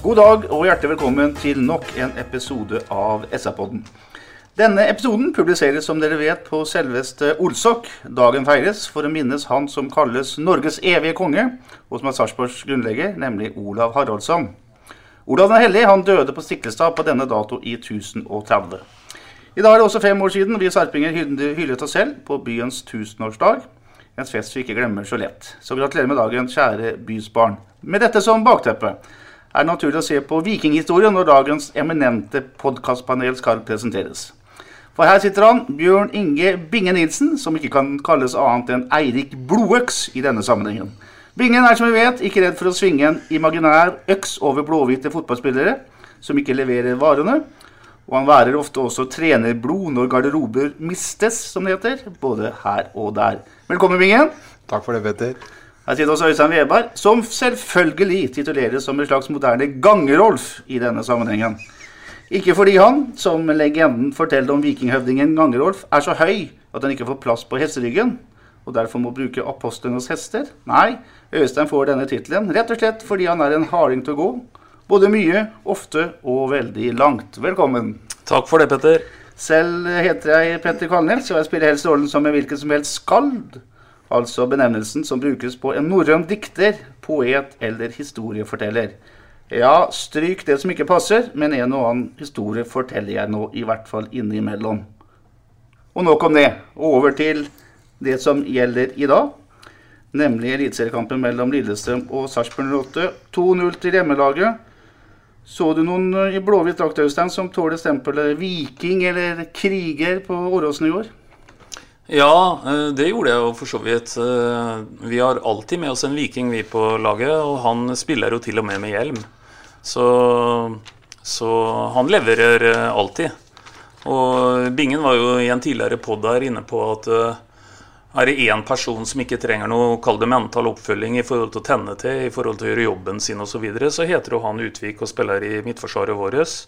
God dag og hjertelig velkommen til nok en episode av SR-podden. Denne episoden publiseres som dere vet på selveste Olsok. Dagen feires for å minnes han som kalles Norges evige konge, og som er Sarpsborgs grunnlegger, nemlig Olav Haraldsson. Olav den hellige han døde på Stiklestad på denne dato i 1030. I dag er det også fem år siden vi sarpinger hyllet oss selv på byens tusenårsdag. En fest vi ikke glemmer så lett. Så gratulerer med dagen, kjære bys barn. Med dette som bakteppe er det naturlig å se på vikinghistorien når dagens eminente podkastpanel skal presenteres. For her sitter han, Bjørn Inge Binge Nilsen, som ikke kan kalles annet enn Eirik Blodøks i denne sammenhengen. Bingen er som vi vet ikke redd for å svinge en imaginær øks over blåhvite fotballspillere som ikke leverer varene. Og han værer ofte også trenerblod når garderober mistes, som det heter. Både her og der. Velkommen, Bingen. Takk for det, Petter. Her sitter også Øystein Weberg, som selvfølgelig tituleres som en slags moderne Gangerolf i denne sammenhengen. Ikke fordi han, som legenden forteller om vikinghøvdingen Gangerolf, er så høy at han ikke får plass på hesteryggen, og derfor må bruke apostlenes hester. Nei, Øystein får denne tittelen rett og slett fordi han er en harding til å gå. Både mye, ofte og veldig langt. Velkommen. Takk for det, Petter. Selv heter jeg Petter Kalnes, og jeg spiller helst rollen som en hvilken som helst skald. Altså benevnelsen som brukes på en norrøn dikter, poet eller historieforteller. Ja, stryk det som ikke passer, men en og annen historie forteller jeg nå i hvert fall innimellom. Og nok om det. Over til det som gjelder i dag. Nemlig eliteseriekampen mellom Lillestrøm og Sarpsborg 08. 2-0 til hjemmelaget. Så du noen eh, i blåhvit drakt, som tåler stempelet viking eller kriger på Åråsen i år? Ja, eh, det gjorde jeg jo for så vidt. Eh, Vi har alltid med oss en viking, vi på laget, og han spiller jo til og med med hjelm. Så, så han leverer eh, alltid. Og Bingen var jo i en tidligere pod her inne på at er det én person som ikke trenger noe kall det mental oppfølging i forhold til å tenne til, i forhold til å gjøre jobben sin osv., så, videre, så heter jo han Utvik og spiller i midtforsvaret vårt.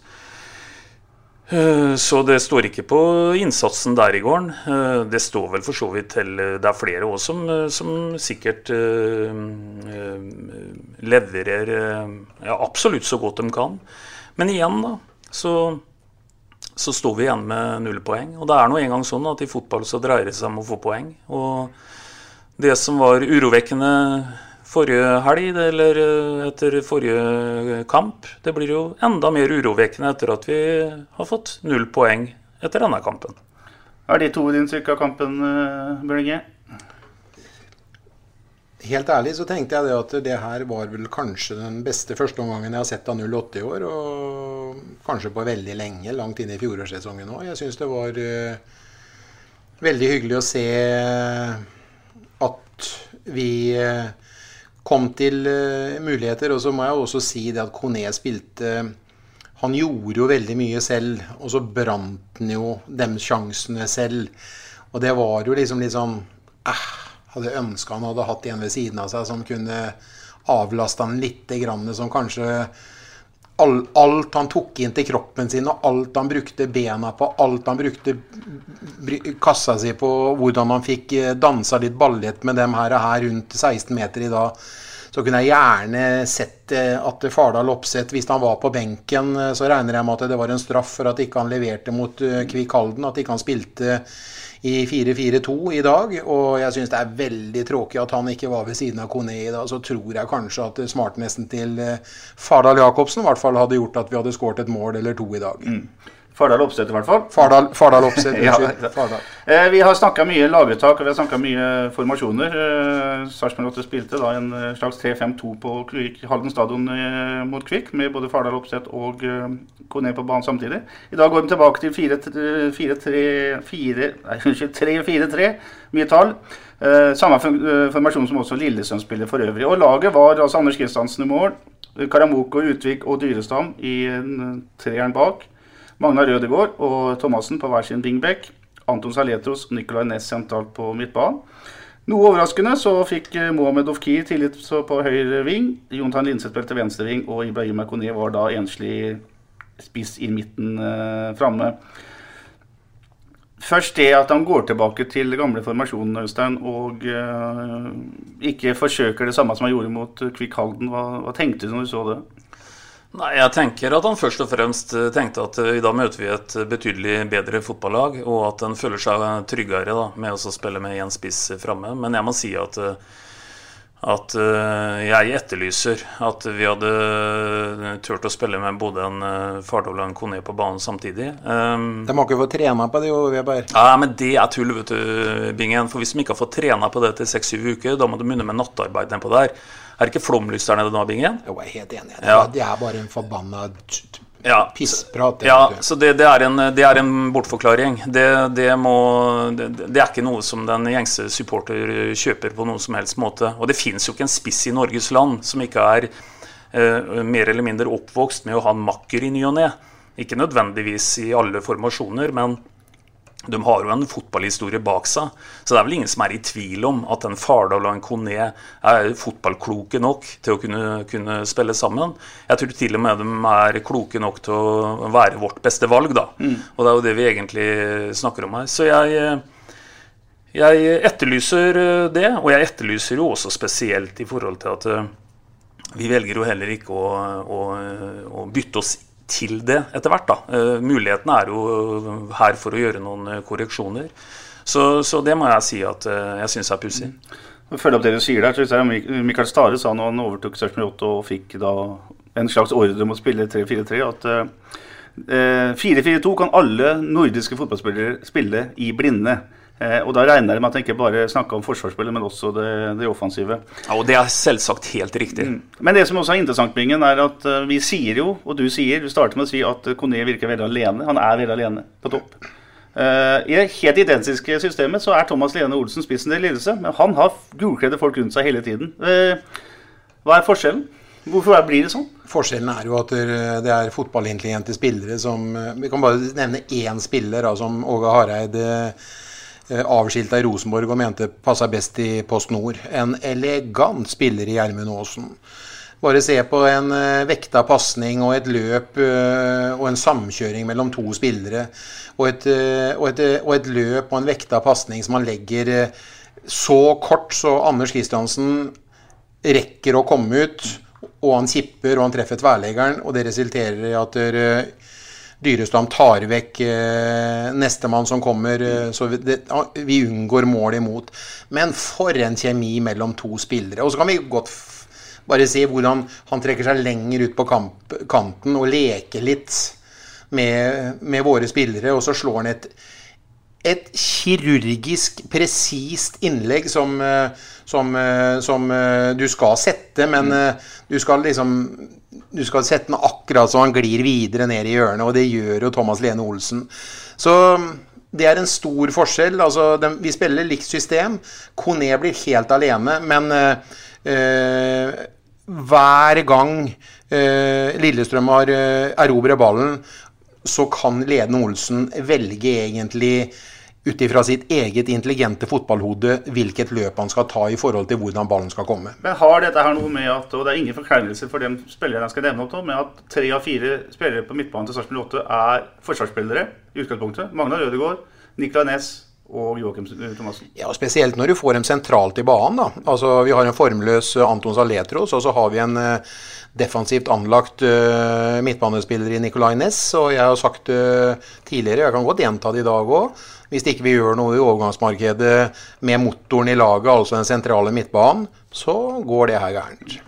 Eh, Så det står ikke på innsatsen der i gården. Eh, Det står vel for så vidt til Det er flere òg som, eh, som sikkert eh, eh, leverer eh, ja, absolutt så godt de kan. Men igjen, da, så, så står vi igjen med null poeng. Og det er nå engang sånn at i fotball så dreier det seg om å få poeng. Og det som var urovekkende forrige helg, eller eh, etter forrige kamp, det blir jo enda mer urovekkende etter at vi har fått null poeng etter denne kampen. Er de to inntrykk av kampen, eh, Bjørn Inge? Helt ærlig så tenkte jeg det at det her var vel kanskje den beste førsteomgangen jeg har sett av 08 i år. Og kanskje på veldig lenge, langt inn i fjorårssesongen òg. Jeg syns det var eh, veldig hyggelig å se at vi eh, kom til eh, muligheter. Og så må jeg også si det at Kone spilte Han gjorde jo veldig mye selv, og så brant han jo de sjansene selv. Og det var jo liksom litt sånn eh, Hadde ønska han hadde hatt en ved siden av seg som kunne avlaste han litt, grann, som kanskje all, alt han tok inn til kroppen sin, og alt han brukte bena på, alt han brukte kassa si på, hvordan han fikk eh, dansa litt ballett med dem her, her rundt 16 meter i dag, så kunne jeg gjerne sett eh, at Fardal Opseth, hvis han var på benken, eh, så regner jeg med at det var en straff for at ikke han leverte mot Kvikk Halden, at ikke han spilte i 4-4-2 i dag. Og jeg syns det er veldig tråkig at han ikke var ved siden av Kone i dag. Så tror jeg kanskje at smartnessen til eh, Fardal Jacobsen i hvert fall hadde gjort at vi hadde skåret et mål eller to i dag. Fardal Oppsett i hvert fall. Fardal, Fardal Oppsett, Ja, unnskyld. Fardal. Eh, vi har snakka mye laguttak og vi har snakka mye formasjoner. Eh, Sarpsborg 8 spilte da en eh, slags 3-5-2 på Kvik, Halden stadion eh, mot Kvikk, med både Fardal Oppsett og eh, Kone på banen samtidig. I dag går de tilbake til 3-4-3, mye tall. Eh, samme eh, formasjon som også Lillesund spiller for øvrig. Og laget var altså Anders Kristiansen i mål, Karamoko, Utvik og Dyrestam i en treeren bak. Magnar Rødegård og Thomassen på hver sin wingback. Anton Saletros og Nicolay Næss sentralt på midtbanen. Noe overraskende så fikk Mohammed Mohamed Ofkir tillit på høyre ving. Jontan Linseth spilte venstre ving, og Ibrahim Akone var da enslig spiss i midten eh, framme. Først det at han går tilbake til gamle formasjonen Øystein, og eh, ikke forsøker det samme som han gjorde mot eh, Kvikk Halden. Hva, hva tenkte du når du så det? Nei, Jeg tenker at han først og fremst eh, tenkte at eh, i dag møter vi et betydelig bedre fotballag, og at han føler seg tryggere da, med å spille med én spiss framme. Men jeg må si at, eh, at eh, jeg etterlyser at vi hadde turt å spille med både en eh, Fardal og en Kone på banen samtidig. Um, De har ikke fått trena på det, jo, Weber. ja, men det er tull, vet du, Bingen. For hvis de ikke har fått trena på det til seks-syv uker, da må de begynne med nattarbeid nedpå der. Er det ikke flomlys der nede nå, Bingen? Jo, jeg er helt enig. Det, Ja. det er bare en forbanna Ja, pissprat. Ja, så det, det, er en, det er en bortforklaring. Det, det, må, er ikke noe som den gjengse supporter kjøper på noen som helst måte. Og det fins jo ikke en spiss i Norges land som ikke er eh, mer eller mindre oppvokst med å ha en makker i ny og ne. Ikke nødvendigvis i alle formasjoner, men de har jo en fotballhistorie bak seg. Så det er vel ingen som er i tvil om at en Fardal og en Kone er fotballkloke nok til å kunne, kunne spille sammen. Jeg tror til og med de er kloke nok til å være vårt beste valg, da. Og det er jo det vi egentlig snakker om her. Så jeg, jeg etterlyser det, og jeg etterlyser jo også spesielt i forhold til at vi velger jo heller ikke å, å, å bytte oss til det etter hvert. da. Mulighetene er jo her for å gjøre noen eh, korreksjoner. Så, så det må jeg si at eh, jeg syns er pussig. Følge opp det du sier der, Mikael Stare sa når han overtok Sarpsborg 8 og fikk da en slags ordre om å spille 3-4-3, at eh, 4-4-2 kan alle nordiske fotballspillere spille i blinde. Eh, og da regner jeg med at jeg ikke bare snakker om forsvarsspillet, men også det, det offensive. Ja, og det er selvsagt helt riktig. Men det som også er interessant, Bingen, er at eh, vi sier jo, og du sier, du starter med å si at eh, Kone virker veldig alene. Han er veldig alene på topp. Uh, I det helt identiske systemet så er Thomas Lene Olsen spissen til ledelse. men han har gulkledde folk rundt seg hele tiden. Uh, hva er forskjellen? Hvorfor er- blir det sånn? Forskjellen er jo at det er fotballintelligente spillere som Vi kan bare nevne én spiller da, som Åge Hareide avskilta i Rosenborg og mente passa best i Post Nord. En elegant spiller i Gjermund Aasen. Bare se på en eh, vekta pasning og et løp eh, og en samkjøring mellom to spillere. Og et, eh, og et, eh, og et løp og en vekta pasning som han legger eh, så kort så Anders Kristiansen rekker å komme ut, og han kipper og han treffer tverleggeren, og det resulterer i at eh, Dyrestam tar vekk eh, nestemann som kommer, eh, så vi, det, vi unngår mål imot. Men for en kjemi mellom to spillere. Og så kan vi godt bare se hvordan han trekker seg lenger ut på kamp, kanten og leker litt med, med våre spillere, og så slår han et et kirurgisk presist innlegg som, eh, som, eh, som eh, du skal sette, men eh, du skal liksom du skal sette den akkurat så han glir videre ned i hjørnet, og det gjør jo Thomas Lene Olsen. Så det er en stor forskjell. altså de, Vi spiller likt system. Kone blir helt alene, men eh, hver gang øh, Lillestrøm har øh, erobrer ballen, så kan Lene Olsen velge egentlig ut ifra sitt eget intelligente fotballhode hvilket løp han skal ta i forhold til hvordan ballen skal komme. Men har dette her noe med at, og det er ingen forkleinelse for de spillerne jeg skal nevne opp med at tre av fire spillere på midtbanen til Sarpsborg 8 er forsvarsspillere i utgangspunktet. Magnar Rødegård, Niklas Næss og Joakim Thomassen. Ja, og Spesielt når du får dem sentralt i banen. da. Altså, Vi har en formløs eh, Anton Saletros, og så har vi en eh, defensivt anlagt uh, midtbanespiller i Nicolay Næss. Og jeg har sagt det tidligere, jeg kan godt gjenta det i dag òg. Hvis ikke vi gjør noe i overgangsmarkedet med motoren i laget, altså den sentrale midtbanen, så går det her gærent.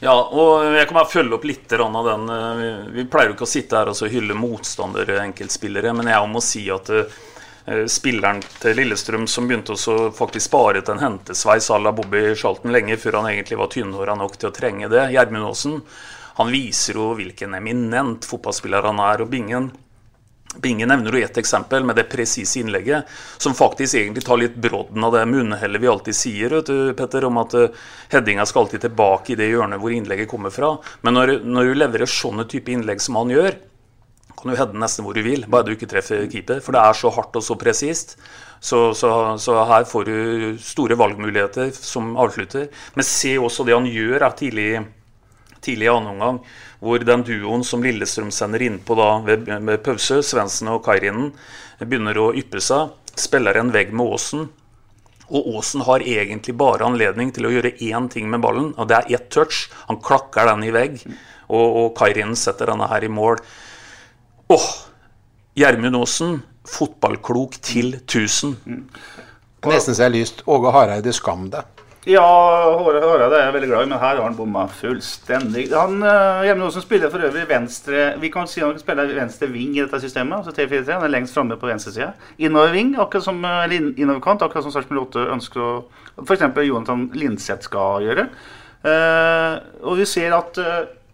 Ja, og jeg kan bare følge opp litt av den. eh, Vi pleier jo ikke å sitte her og hylle motstandere, enkeltspillere, men jeg må si at eh, spilleren til Lillestrøm som begynte å faktisk spare til en hentesveis à la Bobby Charlton lenge før han egentlig var tynnhåra nok til å trenge det, Gjermund Aasen, han viser jo hvilken eminent fotballspiller han er. og Bingen Binge nevner jo ett eksempel med det presise innlegget, som faktisk egentlig tar litt brodden av det munnhellet vi alltid sier, vet du, Petter, om at uh, headinga skal alltid tilbake i det hjørnet hvor innlegget kommer fra. Men når, når du leverer sånne type innlegg som han gjør, kan du heade nesten hvor du vil, bare du ikke treffer keeper. For det er så hardt og så presist. Så, så, så, her får du store valgmuligheter som avslutter. Men se også det han gjør er tidlig, tidlig i annen omgang hvor den duoen som Lillestrøm sender innpå da ved, med pause, Svendsen og Kairinen, begynner å yppe seg. Spiller en vegg med Aasen. Og Aasen har egentlig bare anledning til å gjøre én ting med ballen, og det er ett touch. Han klakker den i vegg, og, og Kairinen setter denne her i mål. Åh! Gjermund Aasen, fotballklok til 1000. Nesten så jeg har lyst Åge Hareide, skam deg. Ja, Håre det er jeg veldig glad i, men her har han bomma fullstendig. Han, uh, Gjermund Aasen spiller for øvrig venstre Vi kan si han spiller venstre ving i dette systemet. altså T4-3, Han er lengst framme på venstresida. Innover ving, akkurat som uh, innoverkant, akkurat som Sarpsborg 8 ønsker å f.eks. Jonathan Linseth skal gjøre. Uh, og vi ser at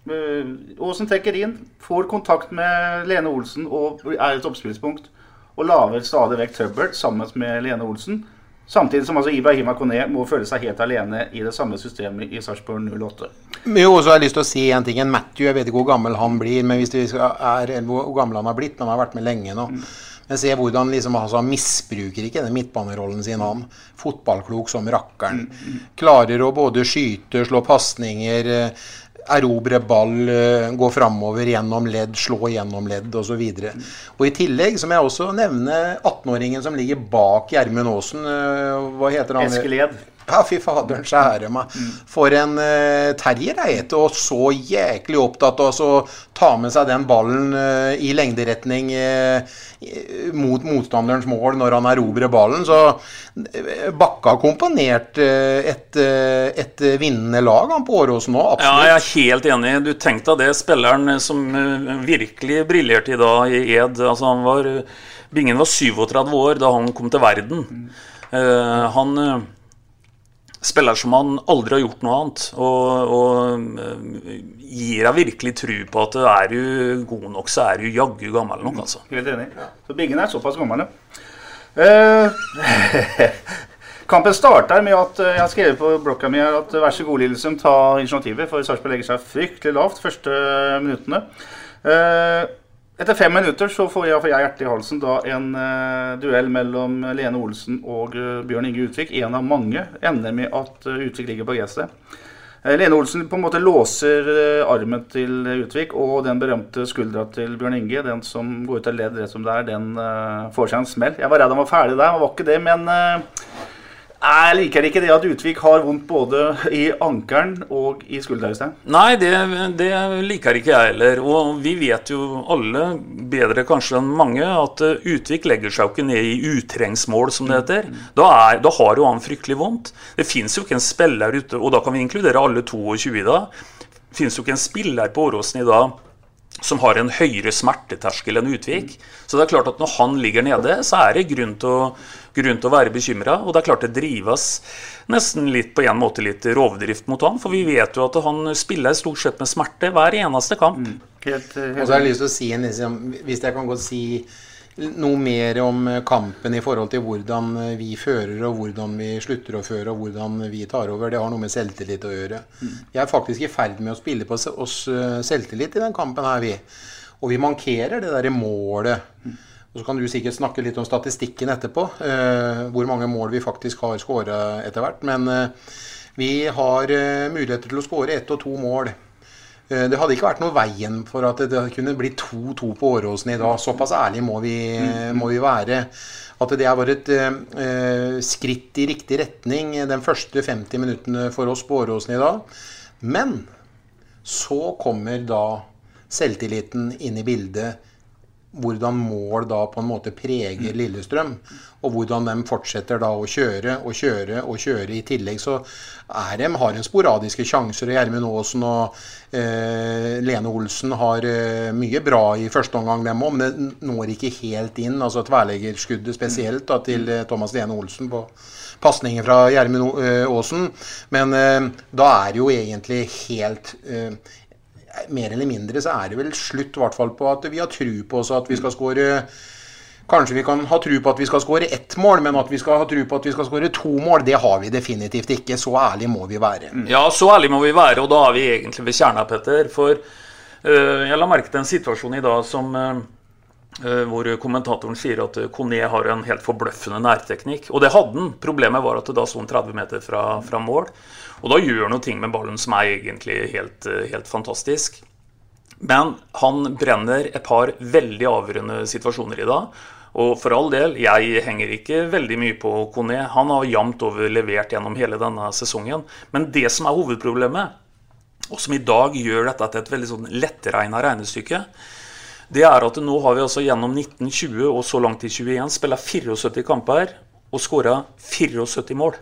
Aasen trekker inn, får kontakt med Lene Olsen og er et oppspillspunkt. Og lager stadig vekk trøbbel sammen med Lene Olsen. Samtidig som altså Ibrahima Kone må føle seg helt alene i det samme systemet i Sarpsborg 08. Men jo, så har jeg lyst til å si en ting. En Matthew, jeg vet ikke hvor gammel han blir, men hvis det er hvor gammel han har blitt, men han har vært med lenge nå. Mm. Men se hvordan liksom, altså, han misbruker ikke den midtbanerollen sin, han. Fotballklok som rakkeren. Mm. Klarer å både skyte, slå pasninger, erobre ball, gå framover gjennom ledd, slå gjennom ledd osv. I tillegg så må jeg også nevne 18-åringen som ligger bak Gjermund Aasen. Hva heter han? Eskil Ed. Ja, fy faderen skjære meg. For en uh, terrier er et, og så jæklig opptatt av å ta med seg den ballen uh, i lengderetning uh, mot motstanderens mål når han erobrer ballen. Så Bakka har komponert et, et vinnende lag han på Åråsen nå, absolutt. Ja, jeg er helt enig. Du tenkte deg det spilleren som virkelig briljerte i dag i Ed. Altså, han var, Bingen var 37 år da han kom til verden. han spiller som han aldri har gjort noe annet. Og, og gir deg virkelig tru på at er du god nok, så er du jaggu gammel nok, altså. Helt enig. Så Biggen er såpass gammel, ja. Uh, kampen starter med at jeg har skrevet på blokka mi at vær så god, Lillesund, ta initiativet. For Sarpsborg legger seg fryktelig lavt første minuttene. Uh, etter fem minutter så får jeg, jeg hjertet i halsen da en uh, duell mellom Lene Olsen og uh, Bjørn Inge Utvik. En av mange ender med at uh, Utvik ligger på gresset. Lene Olsen på en måte låser armen til Utvik, og den berømte skuldra til Bjørn Inge, den som går ut av ledd rett som det er, den får seg en smell. Jeg var redd han var ferdig der, han var ikke det, men jeg liker ikke det at Utvik har vondt både i ankelen og i skuldra. Nei, det, det, liker ikke jeg heller. Og vi vet jo alle, bedre kanskje enn mange, at Utvik legger seg jo ikke ned i utrengsmål, som det heter. Da, er, da har jo han fryktelig vondt. Det fins jo ikke en spiller ute, og da kan vi inkludere alle 22 i dag. Det fins jo ikke en spiller på Åråsen i dag som har en høyere smerteterskel enn Utvik. Så det er klart at når han ligger nede, så er det grunn til å, grunn til å være bekymra. Og det er klart det drives nesten litt på en måte litt rovdrift mot han. For vi vet jo at han spiller stort sett med smerte hver eneste kamp. Mm. Helt, helt. Og så har jeg lyst til å si, liksom, hvis jeg kan godt si noe mer om kampen i forhold til hvordan vi fører, og hvordan vi slutter å føre, og hvordan vi tar over. Det har noe med selvtillit å gjøre. Vi er faktisk i ferd med å spille på oss selvtillit i den kampen her, vi. Og vi mankerer det derre målet. Og så kan du sikkert snakke litt om statistikken etterpå, hvor mange mål vi faktisk har skåra etter hvert. Men vi har muligheter til å skåre ett og to mål Eh, det hadde ikke vært noe veien for at det kunne bli 2-2 på Åråsen i dag. Såpass ærlig må vi, må vi være. At det var et uh, skritt i riktig retning den første 50 minuttene for oss på Åråsen i dag. Men så kommer da selvtilliten inn i bildet hvordan mål da på en måte preger Lillestrøm. Og hvordan de fortsetter da å kjøre og kjøre og kjøre. I tillegg så er de, har en sporadiske sjanser. Gjermund Aasen og eh, Lene Olsen har eh, mye bra i første omgang, dem òg. Men det når ikke helt inn. altså Tverrleggerskuddet spesielt da, til eh, Thomas Lene Olsen på pasningen fra Gjermund eh, Aasen. Men eh, da er det jo egentlig helt eh, mer eller mindre så er det vel slutt hvert fall på at vi har tru på oss at vi skal skåre Kanskje vi kan ha tru på at vi skal skåre ett mål, men at vi skal ha tru på at vi skal skåre to mål, det har vi definitivt ikke. Så ærlig må vi være. Ja, så ærlig må vi være, og da er vi egentlig ved kjerna, Petter. For uh, jeg la merke til en situasjon i dag som uh, hvor kommentatoren sier at Kone har en helt forbløffende nærteknikk. Og det hadde han. Problemet var at da sto han 30 meter fra, fra mål. Og da gjør han noe ting med ballen som er egentlig helt, eh, helt fantastisk. Men han brenner et par veldig avgjørende situasjoner i dag. Og for all del, jeg henger ikke veldig mye på Kone. Han har jevnt over levert gjennom hele denne sesongen. Men det som er hovedproblemet, og som i dag gjør dette til et veldig sånn lettregna regnestykke, det er at nå har vi altså gjennom 1920 og så langt i 21 spilla 74 kamper og skåra 74 mål.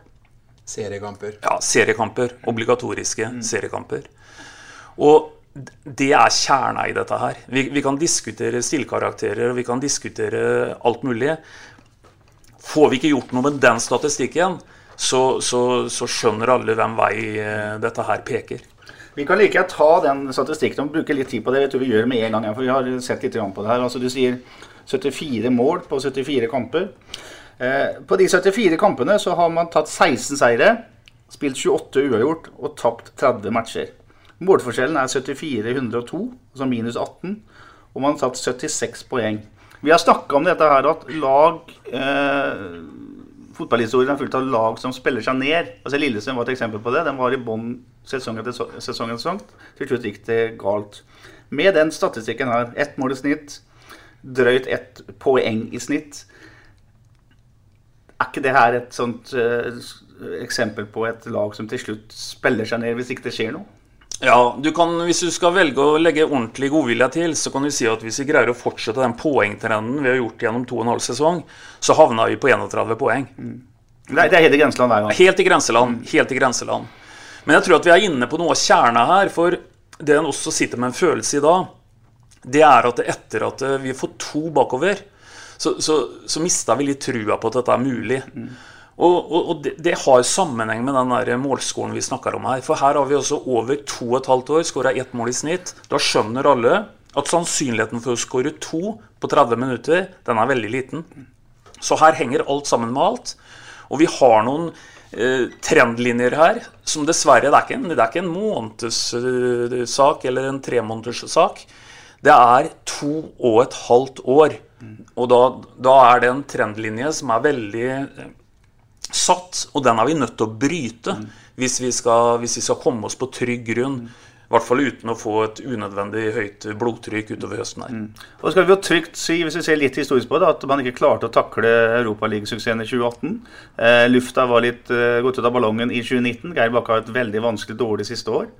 Seriekamper. Ja, seriekamper. Obligatoriske mm. seriekamper. Og det er kjerna i dette her. Vi, vi kan diskutere stillkarakterer og vi kan diskutere alt mulig. Får vi ikke gjort noe med den statistikken, så, så, så skjønner alle hvem vei eh, dette her peker. Vi kan like ta den statistikken og bruke litt tid på det. Jeg tror vi gjør det med en gang. For vi har sett litt på det her. Altså, du sier 74 mål på 74 kamper. Eh, på de 74 kampene så har man tatt 16 seire, spilt 28 uavgjort og tapt 30 matcher. Målforskjellen er 74-102, altså minus 18, og man har tatt 76 poeng. Vi har snakka om dette her at lag eh, Fotballhistorien er fullt av lag som spiller seg ned. Altså Lillesund var et eksempel på det. Den var i bånn sesong etter sesong. sesong. Til slutt gikk det galt. Med den statistikken her, ett mål i snitt, drøyt ett poeng i snitt, er ikke det her et sånt uh, eksempel på et lag som til slutt spiller seg ned hvis ikke det skjer noe? Ja, du kan, Hvis du skal velge å legge ordentlig godvilje til, så kan du si at hvis vi greier å fortsette den poengtrenden vi har gjort gjennom to og en halv sesong, så havna vi på 31 poeng. Mm. Det, er, helt i grenseland hver gang? Helt i grenseland. Mm. Helt i grenseland. Men jeg tror at vi er inne på noe av kjerna her. For det en også sitter med en følelse i dag, det er at etter at vi har fått to bakover, så, så, så mista vi litt trua på at dette er mulig. Mm. Og, og, og det, det, har sammenheng med den der målskolen vi snakker om her. For her har vi også over to og et halvt år skåra ett mål i snitt. Da skjønner alle at sannsynligheten for å skåre to på 30 minutter, den er veldig liten. Så her henger alt sammen med alt. Og vi har noen eh, trendlinjer her som dessverre Det er ikke en, det er ikke en månedssak uh, eller en tremånederssak. Det er to og et halvt år og da, da, er det en trendlinje som er veldig eh, satt, og den er vi nødt til å bryte mm. hvis, vi skal, hvis, vi skal, komme oss på trygg grunn. I hvert fall uten å få et unødvendig høyt blodtrykk utover høsten her. Mm. Og skal vi jo trygt si, hvis vi ser litt historisk på det, at man ikke klarte å takle Europaligasuksessen i 2018. Eh, lufta var litt eh, gått ut av ballongen i 2019. Geir Bakke har et veldig vanskelig dårlig siste år.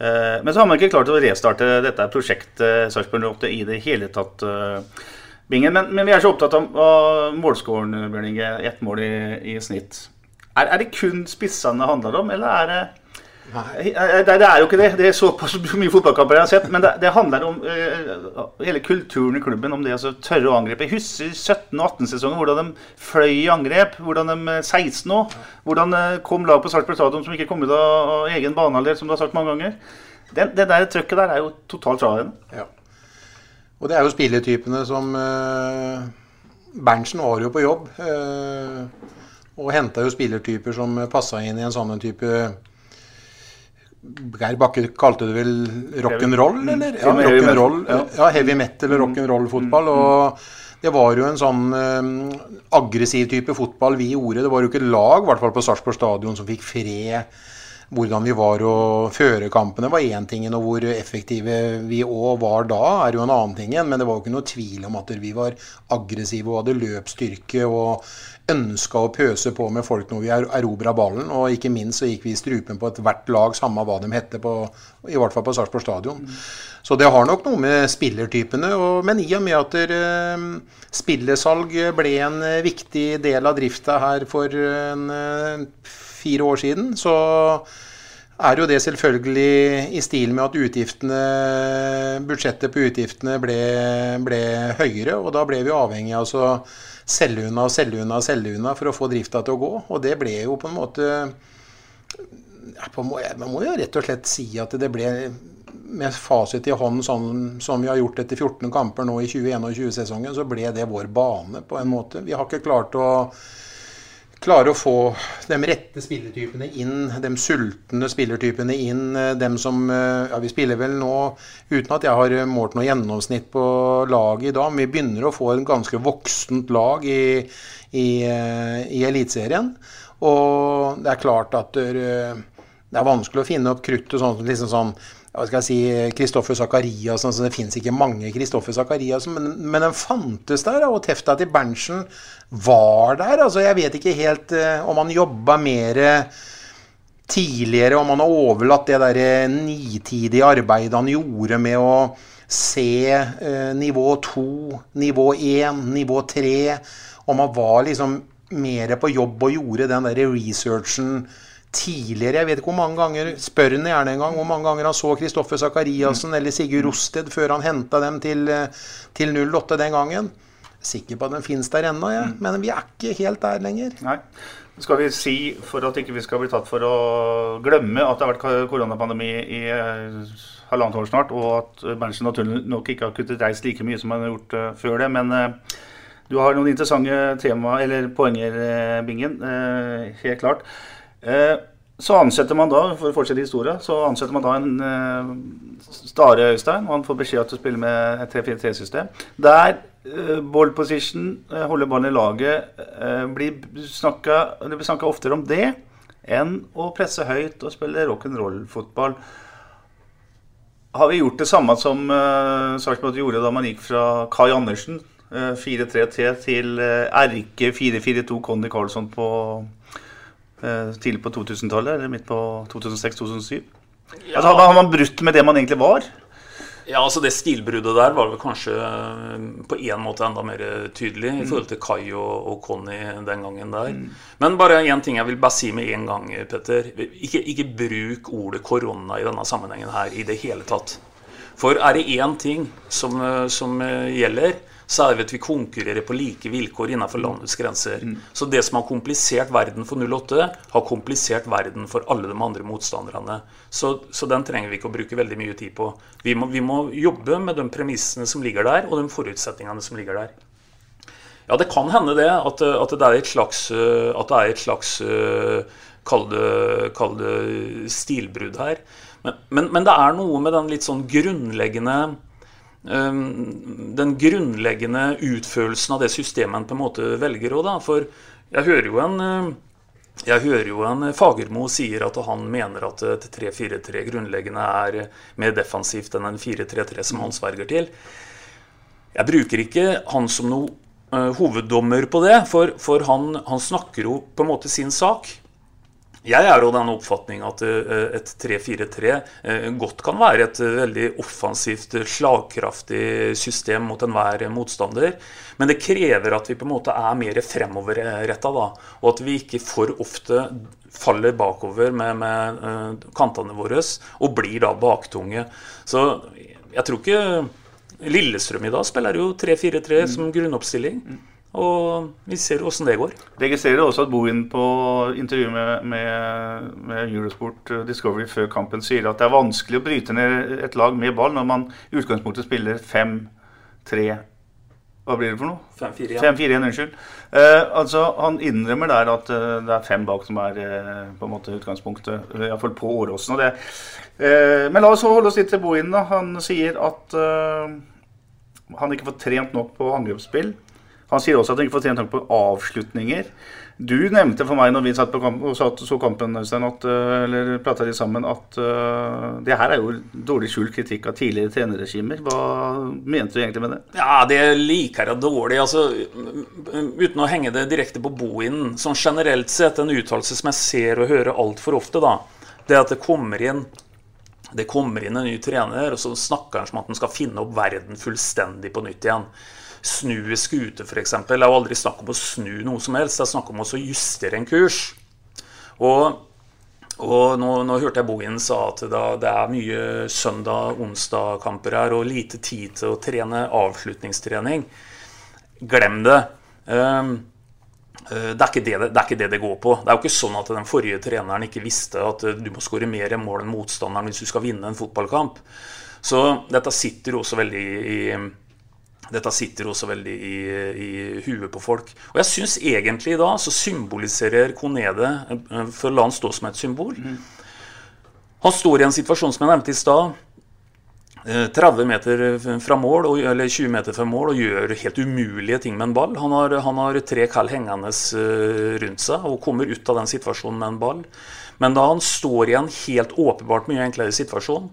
Eh, men så har man ikke klart å restarte dette prosjektet Sarpsborg 8 i det hele tatt. Eh, Bingen. Men, men, vi er så opptatt av, av målskåren, Bjørn Inge. Ett mål i, i snitt. Er, er, det kun spissene det handler om, eller er det Nei. Det, det, er jo ikke det. Det er såpass mye fotballkamper jeg har sett. Men det, det handler om uh, hele kulturen i klubben. Om det å tørre å angripe. Jeg husker 17- og 18-sesongen hvordan de fløy i angrep. Hvordan de 16 òg. nå. Hvordan uh, kom lag på Sarpsborg Stadion som ikke kom ut av egen banehalvdel, som du har sagt mange ganger. Det, det der trøkket der er jo totalt fraværende. Ja. Og det er jo spilletypene som eh, Berntsen var jo på jobb. Eh, og henta jo spillertyper som passa inn i en sånn type Geir Bakke kalte det vel rock'n'roll, eller? Ja, rock'n'roll, ja, heavy metal og rock'n'roll-fotball. Og det var jo en sånn eh, aggressiv type fotball vi gjorde. Det var jo ikke lag, i hvert fall på Sarpsborg stadion, som fikk fred hvordan vi var og føre kampene var én ting, og hvor effektive vi òg var da, er jo en annen ting. Men det var jo ikke noe tvil om at vi var aggressive og hadde løpsstyrke og ønska å pøse på med folk når vi erobra ballen. Og ikke minst så gikk vi i strupen på ethvert lag, samme hva de hette, på, i hvert fall på Sarpsborg stadion. Mm. Så det har nok noe med spillertypene og, Men i og med at der, uh, spillesalg ble en viktig del av drifta her for en uh, fire år siden, så er jo det selvfølgelig i stil med at utgiftene, budsjettet på utgiftene ble, ble høyere. Og da ble vi avhengig av å selge unna og selge unna og selge unna for å få drifta til å gå. Og det ble jo på en måte Man må jo rett og slett si at det ble med fasit i hånd, sånn som vi har gjort etter 14 kamper nå i 2021-sesongen, så ble det vår bane på en måte. Vi har ikke klart å klare å få de rette spillertypene inn, de sultne spillertypene inn. Eh, dem som eh, Ja, vi spiller vel nå, uten at jeg har målt noe gjennomsnitt på laget i dag, men vi begynner å få en ganske voksent lag i, i, eh, i Eliteserien. Og det er klart at det er vanskelig å finne opp kruttet sånn, liksom sånn hva skal jeg si, Kristoffer Zakarias. Altså, det fins ikke mange Kristoffer Zakarias, men, men den fantes der. Og tefta til Berntsen var der. altså Jeg vet ikke helt uh, om han jobba mer tidligere, om han har overlatt det der eh, nitidige arbeidet han gjorde med å se uh, nivå 2, nivå 1, nivå 3. Om han var liksom mer på jobb og gjorde den der researchen tidligere. Jeg vet ikke hvor mange ganger spør han gjerne en gang hvor mange ganger han så Kristoffer Sakariassen mm. eller Sigurd Rosted før han henta dem til, eh, til 08 den gangen. Sikker på at den fins der ennå, ja. Mm. men vi er ikke helt der lenger. Nei. Skal vi si, for at ikke vi skal bli tatt for å glemme at det har vært koronapandemi i eh, halvannet år snart, og at Berntsen naturlig nok ikke har kuttet reist like mye som han har gjort uh, før det. Men du har noen interessante tema, eller poenger, Bingen. helt klart. Eh, så ansetter man da for å fortsette historien, så ansetter man da en uh, Stare Øystein. og Han får beskjed til å spille med et 3-4-3-system. Der uh, ball position, uh, holde ballen i laget, uh, blir snakka, det blir snakka oftere om det enn å presse høyt og spille rock'n'roll-fotball. Har vi gjort det samme som uh, Sarpsborg gjorde da man gikk fra Kai Andersen, 4-3-3, til erke 4-4-2 Conny Carlsson på Eh, tidlig på 2000-tallet, eller midt på 2006-2007? Ja. Altså, har man brutt med det man egentlig var? Ja, altså Det stilbruddet der var vel kanskje eh, på en måte enda mer tydelig i forhold til Kai og, og Conny den gangen der. Mm. Men bare én ting jeg vil bare si med en gang, Petter. Ikke, ikke bruk ordet korona i denne sammenhengen her i det hele tatt. For er det én ting som, eh, som gjelder, så er det at vi konkurrerer på like vilkår innenfor landets grenser. Mm. Så det som har komplisert verden for 08, har komplisert verden for alle de andre motstanderne. Så, så den trenger vi ikke å bruke veldig mye tid på. Vi må, vi må jobbe med de premissene som ligger der, og de forutsetningene som ligger der. Ja, det kan hende det, at, at det er et slags, at det er et slags Kall det, kall det stilbrudd her. Men, men, men, det er noe med den litt sånn grunnleggende den grunnleggende utførelsen av det systemet en på en måte velger òg, da. For jeg hører jo en eh, jeg hører jo en Fagermo sier at han mener at et 3-4-3 grunnleggende er mer defensivt enn en 4-3-3 som han sverger til. Jeg bruker ikke han som noe uh, hoveddommer på det, for, for han, han, snakker jo på en måte sin sak. Jeg er av den oppfatning at eh, et 3-4-3 eh, godt kan være et eh, veldig offensivt, slagkraftig system mot enhver motstander. Men det krever at vi på en måte er mer fremoverretta, og at vi ikke for ofte faller bakover med, med kantene våre og blir da baktunge. Så jeg tror ikke Lillestrøm i dag spiller jo 3-4-3 som grunnoppstilling. Og vi ser åssen det går. Registrerer også at Bohin på intervjuet med, med, med, Eurosport eh, Discovery før kampen sier at det er vanskelig å bryte ned et lag med ball når man i utgangspunktet spiller 5-3 Hva blir det for noe? 5-4-1. unnskyld. Eh, altså, Han innrømmer der at uh, det er fem bak som er uh, på en måte utgangspunktet, iallfall på Åråsen. Uh, men la oss holde oss litt til Bohin. da. Han sier at han ikke får trent nok på angrepsspill. Han sier også at han ikke får trent nok på avslutninger. Du nevnte for meg når vi satt på kamp, og satt, så kampen, Øystein, at, uh, eller prata litt sammen, at uh, det her er jo dårlig skjult kritikk av tidligere trenerregimer. Hva mente du egentlig med det? Ja, Det liker jeg dårlig. altså Uten å henge det direkte på boinen. Sånn generelt sett en uttalelse som jeg ser og hører altfor ofte, da, det er at det kommer inn det kommer inn en ny trener, og så snakker han som at han skal finne opp verden fullstendig på nytt igjen. Snu en skute, f.eks. Det er jo aldri snakk om å snu noe som helst. Det er snakk om å justere en kurs. Og, og nå, nå, hørte jeg Bohin sa at da, det er mye søndag-onsdag-kamper her og lite tid til å trene avslutningstrening. Glem det. Um, det er, det, det er, ikke det, det går på. Det er jo ikke sånn at den forrige treneren ikke visste at eh, du må skåre mer mål enn motstanderen hvis du skal vinne en fotballkamp. Så dette sitter også veldig i, dette sitter også veldig i, i huet på folk. Og jeg syns egentlig da så symboliserer Konede, eh, for å la han stå som et symbol mm. Han står i en situasjon som jeg nevnte i stad 30 eh, meter fra mål, eller 20 meter fra mål og gjør helt umulige ting med en ball. Han har, han har tre kall hengende eh, rundt seg og kommer ut av den situasjonen med en ball. Men da han står i en helt åpenbart mye enklere situasjon,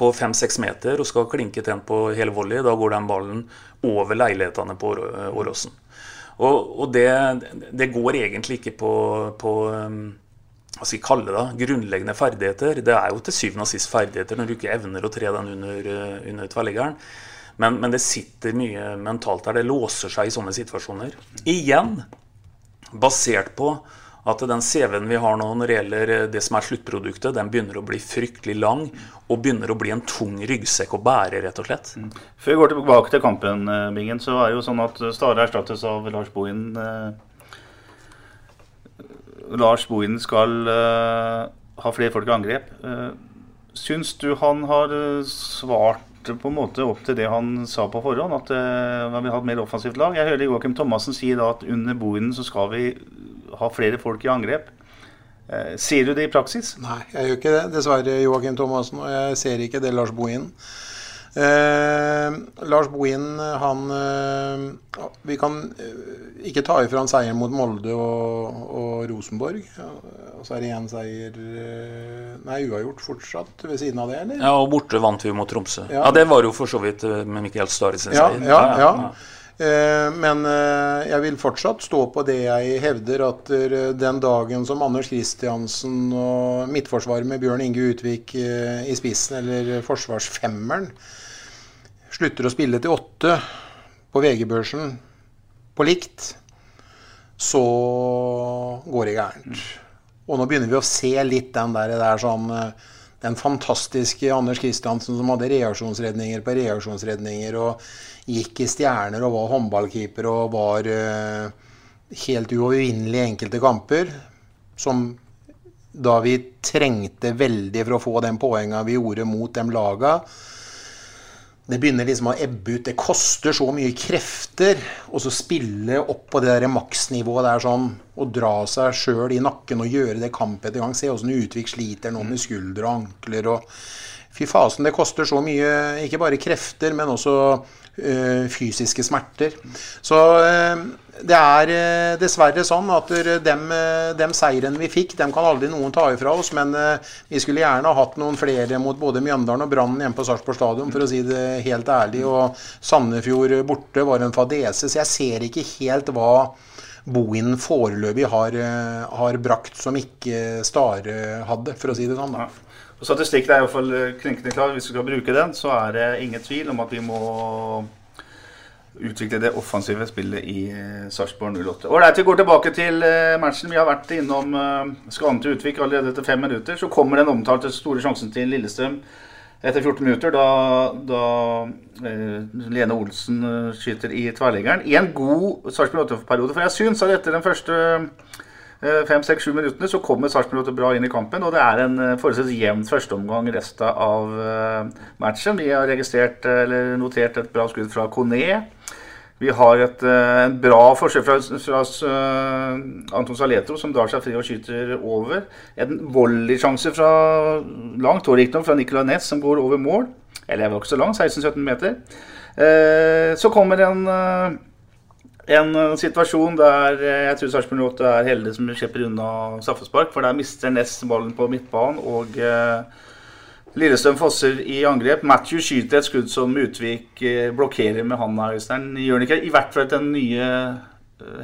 på 5-6 meter og skal klinke til en på hele volley, da går den ballen over leilighetene på Åråsen. Og, og det, det, går egentlig ikke på, på hva skal vi kalle det, grunnleggende ferdigheter. Det er jo til syvende og sist ferdigheter når du ikke evner å tre den under, eh, under tverrliggeren. Men, men, det sitter mye mentalt der. Det låser seg i sånne situasjoner. Igjen basert på at den CV-en vi har nå når det gjelder eh, det som er sluttproduktet, den begynner å bli fryktelig lang og begynner å bli en tung ryggsekk å bære, rett og slett. Mm. Før vi går tilbake til kampen, eh, Bingen, så er det jo sånn at Stare erstattes av Lars Bohin. Lars Bohin skal ha flere folk i angrep. Syns du han har eh, svart på en måte opp til det han sa på forhånd, at vi har ha et mer offensivt lag? Jeg hører Joakim Thomassen si da at under Bohinen så skal vi ha flere folk i angrep. Uh, ser du det i praksis? Nei, jeg gjør ikke det. Dessverre, Joakim Thomassen. Og jeg ser ikke det Lars Bohin. Eh, Lars Bohin, han eh, Vi kan eh, ikke ta ifra han seieren mot Molde og, og Rosenborg. Og så er det én seier eh, Nei, uavgjort fortsatt ved siden av det, eller? Ja, og borte vant vi mot Tromsø. Ja, ja det var jo for så vidt eh, med Mikael Stare sin ja, seier. Ja, ja, ja. Eh, men jeg vil fortsatt stå på det jeg hevder, at den dagen som Anders Kristiansen og midtforsvaret med Bjørn Inge Utvik i spissen, eller forsvarsfemmeren, slutter å spille til åtte på VG-børsen på likt, så går det gærent. Og nå begynner vi å se litt den der, der sånn den fantastiske Anders Kristiansen som hadde reaksjonsredninger på reaksjonsredninger og gikk i stjerner og var håndballkeeper og var uh, helt uovervinnelig i enkelte kamper. Som da vi trengte veldig for å få den poenga vi gjorde mot de laga, det begynner liksom å ebbe ut. Det koster så mye krefter å spille opp på det der maksnivået der sånn, og dra seg sjøl i nakken og gjøre det kamp etter gang. Se åssen Utvik sliter nå med skuldre og ankler og Fy fasen, det koster så mye, ikke bare krefter, men også fysiske smerter. Så uh, det er uh, dessverre sånn at dem, dem seirene vi fikk, dem kan aldri noen ta ifra oss. Men vi skulle gjerne hatt noen flere mot både Mjøndalen og Brann hjemme på Sarpsborg stadion, for å si det helt ærlig. Og Sandefjord borte var en fadese, så jeg ser ikke helt hva Bohinen foreløpig har, har brakt som ikke Stare hadde, for å si det sånn. da. Og Statistikken er iallfall eh, klinkende klar. Hvis vi skal bruke den, så er det ingen tvil om at vi må utvikle det offensive spillet i eh, Sarpsborg 08. Ålreit, vi går tilbake til eh, matchen. Vi har vært innom skaden til Utvik allerede etter fem minutter. Så kommer den omtalte store sjansen til Lillestrøm etter 14 minutter, da, da eh, Lene Olsen skyter i tverliggeren I en god Sarpsborg 8-periode. For jeg syns at etter den første fem-seks-sju minuttene så kommer Sarpsborg bra inn i kampen. Og det er en eh, forholdsvis jevn førsteomgang resten av eh, matchen. Vi har notert et bra skudd fra Kone. Vi har et en bra forsøk fra, fra Anton Saletro, som drar seg fri og skyter over. En volleysjanse fra langt, og riktignok fra Nicolay Næss, som går over mål. Eller jeg var ikke så lang, 16-17 meter. så kommer en En uh, situasjon der uh, jeg tror Sarpsborg 8 er heldig som slipper unna straffespark. For der mister Ness ballen på midtbanen, og uh, Lillestrøm fosser i angrep. Matthew skyter et skudd som Utvik blokkerer med handa. Gjør han ikke I hvert fall den nye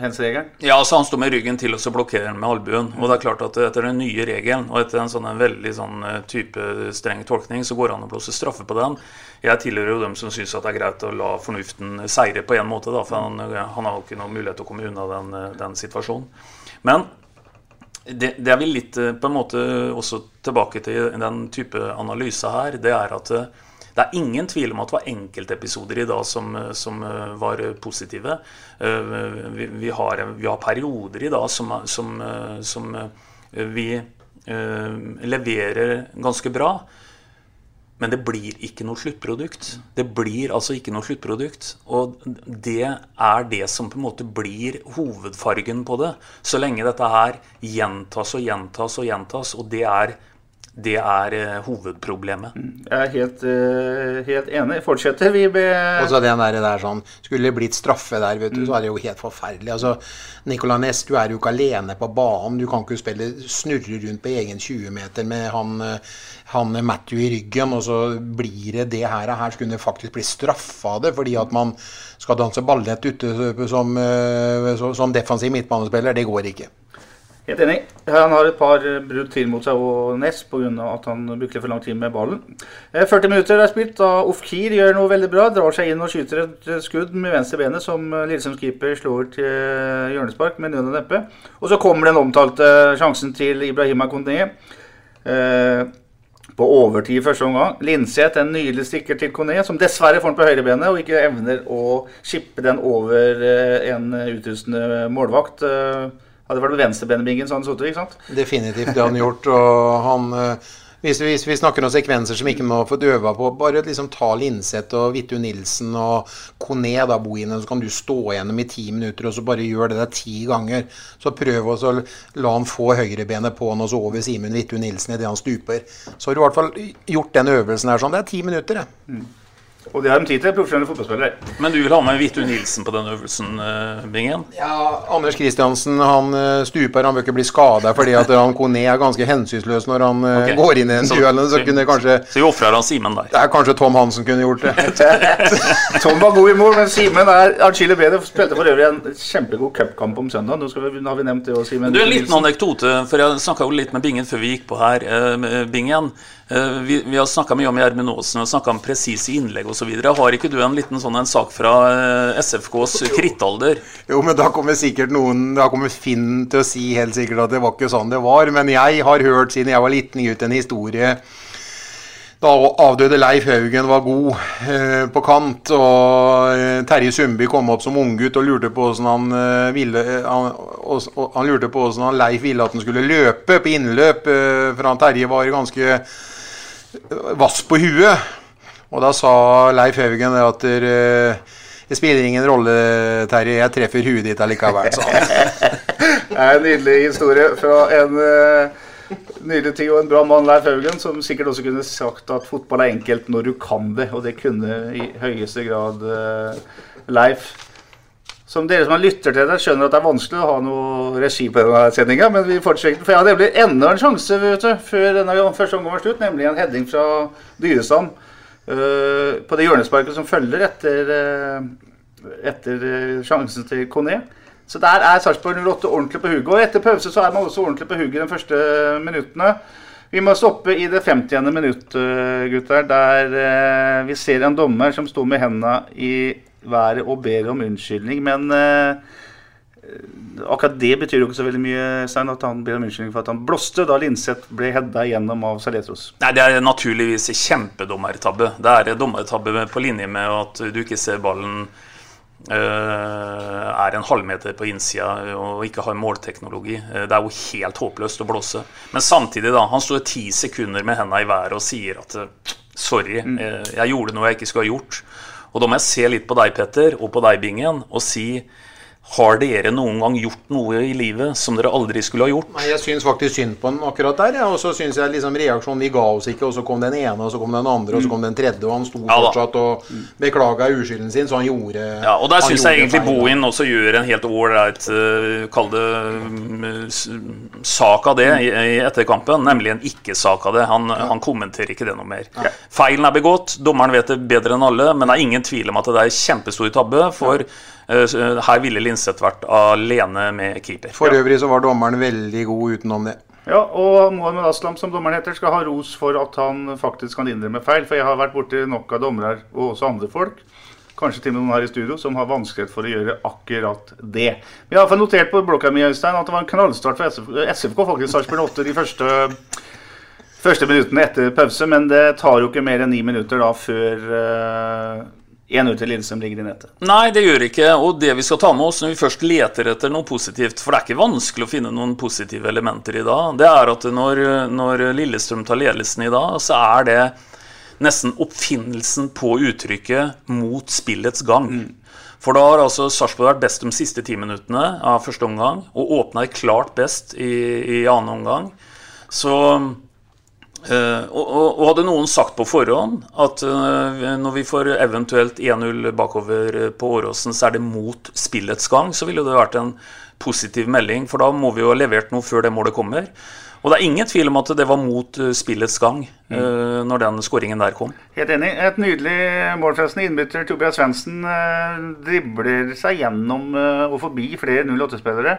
hens-regelen? Ja, altså Han står med ryggen til og så blokkerer han med albuen. Og det er klart at etter den nye regelen og etter en sånn en veldig sånn eh, type streng tolkning, så går det an å blåse straffe på den. Jeg tilhører jo dem som syns det er greit å la fornuften seire på en måte, da, for han, han har jo ikke noen mulighet til å komme unna den, eh, den situasjonen. Men det, det er vel litt eh, på en måte også tilbake til den type analyse her. Det er at det er ingen tvil om at det var enkeltepisoder i dag som, som eh, var positive. Eh, vi, vi, har, vi, har, perioder i dag som, som, eh, som vi leverer ganske bra. Men det blir ikke noe sluttprodukt. Det blir altså ikke noe sluttprodukt. Og det er det som på en måte blir hovedfargen på det. Så lenge dette her gjentas og gjentas og gjentas, og det er det er uh, hovedproblemet. Mm, jeg er helt, uh, helt enig. Fortsetter vi med Og så den der, der sånn Skulle det blitt straffe der, vet du, mm. så er det jo helt forferdelig. Altså, Nicolay Næss, du er jo ikke alene på banen. Du kan ikke spille snurre rundt på egen 20-meter med han, eh, han, Matthew i ryggen, og så blir det det her. Her skulle det faktisk bli straffa det fordi at man skal danse ballett ute som, som defensiv midtbanespiller. Det går ikke. Helt enig. Han har et par brudd til mot seg og Ness pga. at han brukte for lang tid med ballen. 40 eh, minutter er spilt da Ofkir gjør noe veldig bra. Drar seg inn og skyter et skudd med venstre benet som Lillesunds keeper slår til hjørnespark med nød og neppe. Og så kommer den omtalte sjansen til Ibrahima Kondé. Eh, på overtid første omgang. Linseth en nydelig stikker til Kondé, som dessverre får den på høyrebenet og ikke evner å skippe den over eh, en utrustende målvakt. Hadde vært med venstrebenebingen så hadde han sittet, ikke sant? Definitivt, det har han gjort. Og han eh, hvis, hvis, vi snakker om sekvenser som ikke må få øve på, bare liksom ta Linseth og Vittu Nilsen og Kone, da, Bohinen, så kan du stå gjennom i ti minutter og så bare gjør det der ti ganger. Så prøv å la han få høyrebenet på han og så over Simen Vittu Nilsen idet han stuper. Så har du i hvert fall gjort den øvelsen her sånn. Det er ti minutter, det. Mm. Og det har de tid til, profesjonelle fotballspillere. Men du vil ha med Vitu Nilsen på den øvelsen, uh, Bingen? Ja, Anders Kristiansen han uh, stuper, han bør ikke bli skada fordi at han Kone er ganske hensynsløs når han uh, okay. går inn i en duell. Så, så, kanskje Så vi ofrer han Simen der? Det er kanskje Tom Hansen kunne gjort det. Tom var god i mål, men Simen er atskillig bedre. Spilte for øvrig en kjempegod cupkamp om søndag. Nå, vi, har vi nevnt det òg, Simen. Du, En liten anekdote, for jeg snakka jo litt med Bingen før vi gikk på her. Bingen. Eh, vi, vi har snakka mye om Gjermund Aasen og snakka om presise innlegg osv. Har ikke du en liten sånn en sak fra eh, SFKs krittalder? Jo, men da kommer sikkert noen Da kommer Finn til å si helt sikkert at det var ikke sånn det var. Men jeg har hørt siden jeg var liten gutt en historie da avdøde Leif Haugen var god eh, på kant, og eh, Terje Sundby kom opp som unggutt og lurte på hvordan han ville han, han han Leif ville at han skulle løpe på innløp, for han Terje var ganske vass på huet. Og da sa Leif Haugen at eh, det spiller ingen rolle, Terje, jeg treffer huet ditt allikevel, han. det er en nydelig historie fra en uh, nydelig tid og en bra mann, Leif Haugen, som sikkert også kunne sagt at fotball er enkelt når du kan det, og det kunne i høyeste grad uh, Leif. Som dere som har lytter til det, skjønner at det er vanskelig å ha noe regi på denne sendinga, men vi fortsetter. For jeg hadde nemlig enda en sjanse du, før denne første omgang var slutt, nemlig en heading fra Dyresand uh, på det hjørnesparket som følger etter, uh, etter uh, sjansen til Kone. Så der er Sarpsborg 08 ordentlig på hugget. Og etter pause så er man også ordentlig på hugget de første minuttene. Vi må stoppe i det 50. minutt, gutter, der vi ser en dommer som står med hendene i været og ber om unnskyldning. Men eh, akkurat det betyr jo ikke så veldig mye, Stein, at han ber om unnskyldning for at han blåste da Linseth ble hedda gjennom av Saletros. Nei, Det er naturligvis kjempedommertabbe. Det er dommertabbe på linje med at du ikke ser ballen Uh, er en halvmeter på innsida og ikke har målteknologi. Uh, det er jo helt håpløst å blåse. Men samtidig, da. Han står ti sekunder med hendene i været og sier at sorry, mm. jeg gjorde noe jeg ikke skulle ha gjort. Og da må jeg se litt på deg, Petter, og på deg, Bingen, og si har dere noen gang gjort noe i livet som dere aldri skulle ha gjort? Nei, Jeg syns faktisk synd på den akkurat der. Ja. Og så syns jeg liksom reaksjonen Vi ga oss ikke, og så kom den ene, og så kom den andre, og så kom den tredje, og han sto Ja fortsatt og beklaga uskylden sin, så han gjorde Ja, og der syns jeg egentlig. Bohin også gjør en helt ålreit uh, Kall det uh, sak av det i, i etterkampen, nemlig en ikke-sak av det. Han, han kommenterer ikke det noe mer. Feilen er begått, dommeren vet det bedre enn alle, men det er ingen tvil om at det er kjempestor tabbe, for her ville Linseth vært alene med keeper. For øvrig så var dommeren veldig god utenom det. Ja, og Mohamed Aslam, som dommeren heter, skal ha ros for at han faktisk kan innrømme feil. For jeg har vært borti nok av dommere og også andre folk, kanskje til og med noen her i studio, som har vanskelighet for å gjøre akkurat det. Vi har i notert på blokka mi Øystein, at det var en knallstart for SFK, SFK faktisk, Sarpsborg 8 de første, første minuttene etter pause. Men det tar jo ikke mer enn ni minutter da før én ut til Lillestrøm ligger i nettet. Nei, det gjør ikke. Og det vi skal ta med oss når vi først leter etter noe positivt For det er ikke vanskelig å finne noen positive elementer i dag. Det er at når, når Lillestrøm tar ledelsen i dag, så er det nesten oppfinnelsen på uttrykket 'mot spillets gang'. For da har altså Sarpsborg vært best de siste ti minuttene av første omgang, og åpna klart best i, i annen omgang. Så Eh, og, og, hadde noen sagt på forhånd at uh, når vi får eventuelt 1-0 bakover eh, på Åråsen, så er det mot spillets gang, så ville det vært en positiv melding. For da må vi jo ha levert noe før det målet kommer. Og det er ingen tvil om at det var mot spillets gang eh, når den skåringen der kom. Helt enig. Et nydelig mål forresten. Innbytter Tobias Svendsen dribler seg gjennom og forbi flere 08-spillere.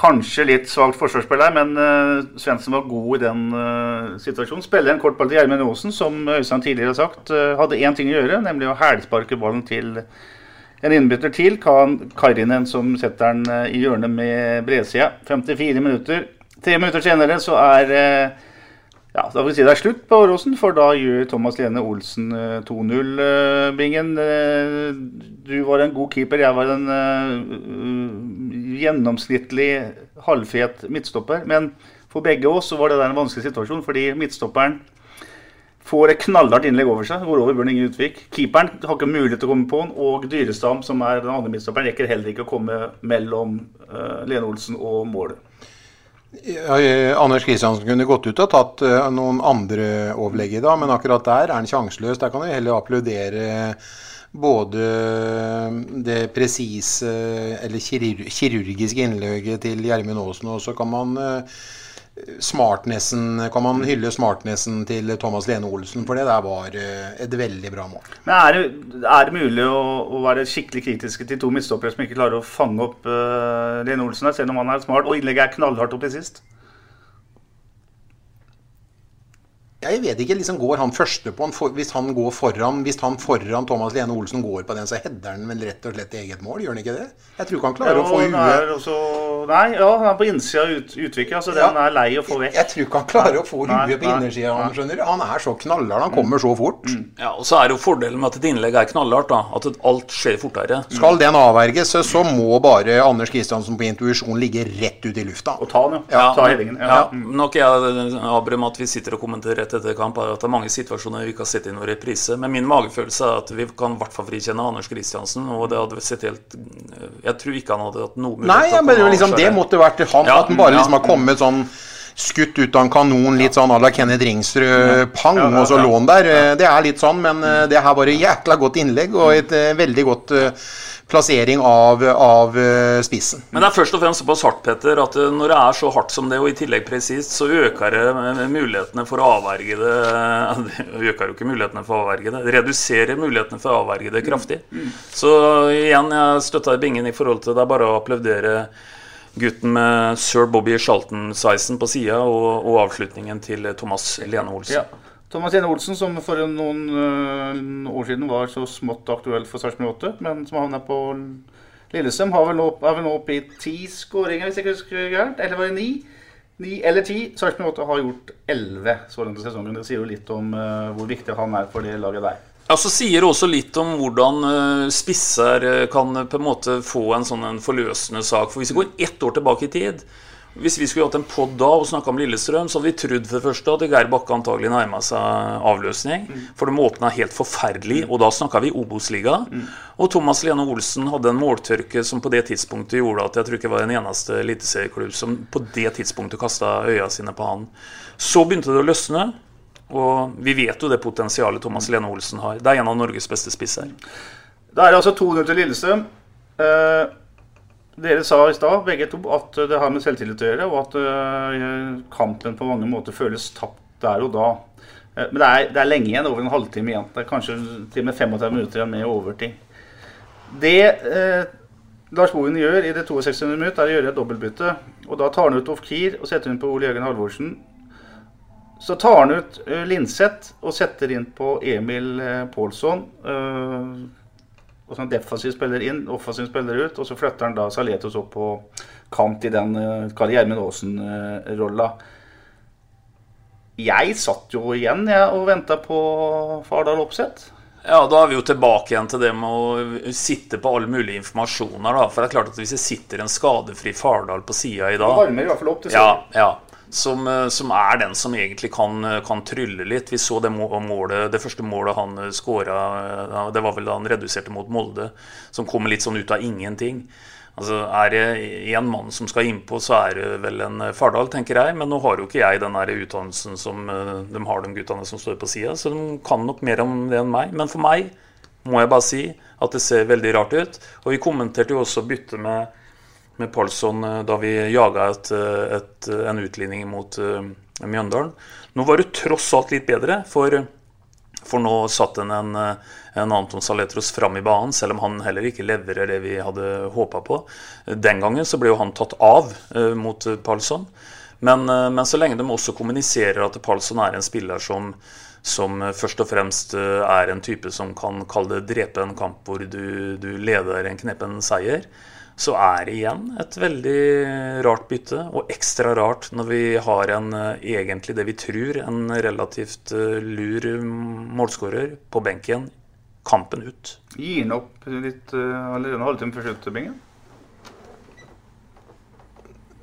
Kanskje litt svakt forsvarsspill her, men uh, Svendsen var god i den uh, situasjonen. Spiller en kort ball til Gjermund Aasen, som Øystein tidligere har sagt, Uh, hadde én ting å gjøre, nemlig å hælsparke ballen til en innbytter til. Karinen som setter den i hjørnet med bredsida. 54 minutter. Tre minutter senere så er ja, da får vi si det er slutt på Åråsen, for da gjør Thomas Lene Olsen eh, 2-0. eh, Eh, du var en god keeper, jeg var en gjennomsnittlig halvfet midtstopper. Men for begge oss så var det der en vanskelig situasjon, fordi midtstopperen får et knallhardt innlegg over seg. Går over Bjørn Inge Utvik. Keeperen har ikke mulighet til å komme på den, og Dyrestam, som er den andre midtstopperen, rekker heller ikke å komme mellom Lene Olsen og målet. Ja, eh, Anders Kristiansen kunne gått ut og tatt eh, noen andre overlegg i dag, men akkurat der er han sjanseløs. Der kan vi heller applaudere både det presise eller kirurgiske innlegget til Gjermund Aasen, og så kan man eh, smartnessen, kan man hylle smartnessen til Thomas Lene Olsen, for det der var eh, et veldig bra mål. Men er det, er det mulig å, å være skikkelig kritiske til to midtstoppere som ikke klarer å fange opp uh, Lene Olsen, her, selv om han er smart og innlegget er knallhardt opp til sist? Jeg vet ikke, liksom går han første på han for, Hvis han går foran Hvis han foran Thomas Lene Olsen går på den, så header han vel rett og slett eget mål, gjør han ikke det? Jeg tror ikke han klarer å få han er huet også, Nei, ja, han er på innsida av ut, utviklet, altså den Ja. er lei å få vekk. Jeg tror ikke han klarer å få huet på nei, innersida. nei. Han skjønner Han er så knallhard, han kommer så fort. Ja, og så er det jo fordelen med at et innlegg er knallhardt, da. At alt skjer fortere. Skal den avverges, så- så må bare Anders Kristiansen på intuisjon ligge rett ut i lufta. Og ta den, ja. Ta headingen. Ja, Ja. Nok jeg, Abram, at vi sitter og kommenterer rett etter kamp, er at det er mange situasjoner vi ikke har sett i noen reprise. Men min magefølelse er at vi kan i hvert fall frikjenne Anders Kristiansen. Og det hadde sett helt Jeg tror ikke han hadde hatt noe mulighet Nei, ja, men liksom, det måtte vært han. Ja, at han bare ja. liksom har kommet sånn skutt ut av en kanon, litt sånn à la Kenneth Ringsrud, pang, Ja, ja, og så ja. lå han der. Eh, Det er litt sånn, men eh, det her var et jækla godt innlegg, og et eh, veldig godt plassering av, av eh, spissen. Men det er først og fremst såpass hardt, Petter, at eh, når det er så hardt som det, og i tillegg presist, så øker det eh, mulighetene for å avverge det Det øker jo ikke mulighetene for å avverge det. Det reduserer mulighetene for å avverge det kraftig. Så igjen, jeg støtter Bingen i forhold til det er bare å applaudere gutten med sir Bobby Charlton-sveisen på sida, og, og avslutningen til Thomas Lene Olsen. Ja. Thomas Lene Olsen, som for noen øh, år siden var så smått aktuell for Sarpsborg 8, men som havna på Lillesøm, har vel nå, er vel nå oppe i ti skåringer, hvis jeg ikke husker gærent. Eller var det ni? Ni eller ti. Sarpsborg 8 har gjort elleve så langt i sesongen. Det sier jo litt om uh, hvor viktig han er for det laget der. Ja, så sier det også litt om hvordan eh, spisser eh, kan eh, på en måte få en sånn en forløsende sak. For hvis vi går ett år tilbake i tid, Hvis vi skulle hatt en pod da og snakka om Lillestrøm, så hadde vi trodd for det første at Geir Bakke antagelig nærma seg avløsning. For de åpna helt forferdelig, og da snakka vi Obos-liga. Og Thomas Lene Olsen hadde en måltørke som på det tidspunktet gjorde at jeg tror ikke var den eneste eliteserieklubb som på det tidspunktet kasta øya sine på han. Så begynte det å løsne. Og vi vet jo det potensialet Thomas Lene Olsen har. Det er en av Norges beste spisser. Da er det altså 2-0 til Lillestrøm. Eh, dere sa i stad, begge to, at det har med selvtillit å gjøre, og at eh, kampen på mange måter føles tapt der og da. Eh, men det er, det er, lenge igjen, over en halvtime igjen. Det er kanskje til og med 35 minutter igjen med overtid. Det eh, Lars Bohin gjør i det 62. minutt, er å gjøre et dobbeltbytte. Og da tar han ut Ofkir og setter inn på Ole Jørgen Halvorsen. Så tar han ut uh, Linseth og setter inn på Emil uh, Pålsson. Og sånn defensiv spiller inn, offensiv spiller ut. Og så flytter han da Saletos opp på kant i den uh, Gjermund Aasen-rolla. Jeg satt jo igjen jeg, og venta på Fardal Opseth. Ja, da er vi jo tilbake igjen til det med å sitte på all mulig informasjon her, da. For det er klart at hvis det sitter en skadefri Fardal på sida i dag varmer i hvert fall opp til siden. ja, ja, som, som, er den som egentlig kan, kan, trylle litt. Vi så det målet, det første målet han skåra, det var vel da han reduserte mot Molde, som kommer litt sånn ut av ingenting. Altså, Er det én mann som skal innpå, så er det vel en Fardal, tenker jeg. Men nå har jo ikke jeg den utdannelsen som eh, de har, de guttene som står på sida. Så de kan nok mer om det enn meg. Men for meg må jeg bare si at det ser veldig rart ut. Og vi kommenterte jo også byttet med, med Palsson eh, da vi jaga et, eh, et, en utligning mot Mjøndalen. Nå var det tross alt litt bedre, for for nå satt en, en, en Anton Saletros fram i banen, selv om han heller ikke leverer det vi hadde håpa på. Den gangen så ble jo han tatt av mot Palsson. Men, men, så lenge de også kommuniserer at Palsson er en spiller som, som først og fremst er en type som kan kalle det drepe en kamp hvor du, du leder en kneppen seier, så er det igjen et veldig rart bytte. Og ekstra rart når vi har en egentlig det vi tror, en relativt lur målskårer på benken. Kampen ut. Gir han opp litt allerede en halvtime før slutt?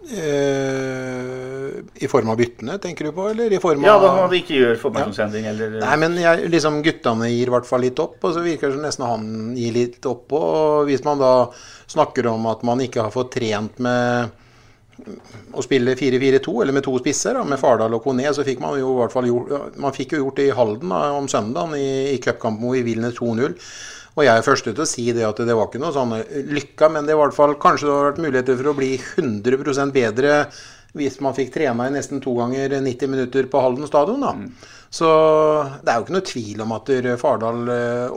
Uh, I form av byttene, tenker du på? Eller i form av Ja, hva han ikke gjør formasjonssending, ja. eller Nei, men jeg, liksom guttene gir i hvert fall litt opp, og så virker det som nesten han gir litt opp. Og hvis man da snakker om at man ikke har fått trent med å spille 4-4-2, eller med to spisser, da, med Fardal og Kone, så fikk man jo i hvert fall gjort Man fikk jo gjort det i Halden da, om søndagen, i, i cupkampen hvor vi vinner 2-0. Og jeg er første til å si det at det var ikke noe sånn lykka, men det var i hvert fall kanskje det har vært muligheter for å bli 100% bedre hvis man fikk trena i nesten to ganger 90 minutter på Halden stadion. da. Mm. Så det er jo ikke noe tvil om at Fardal,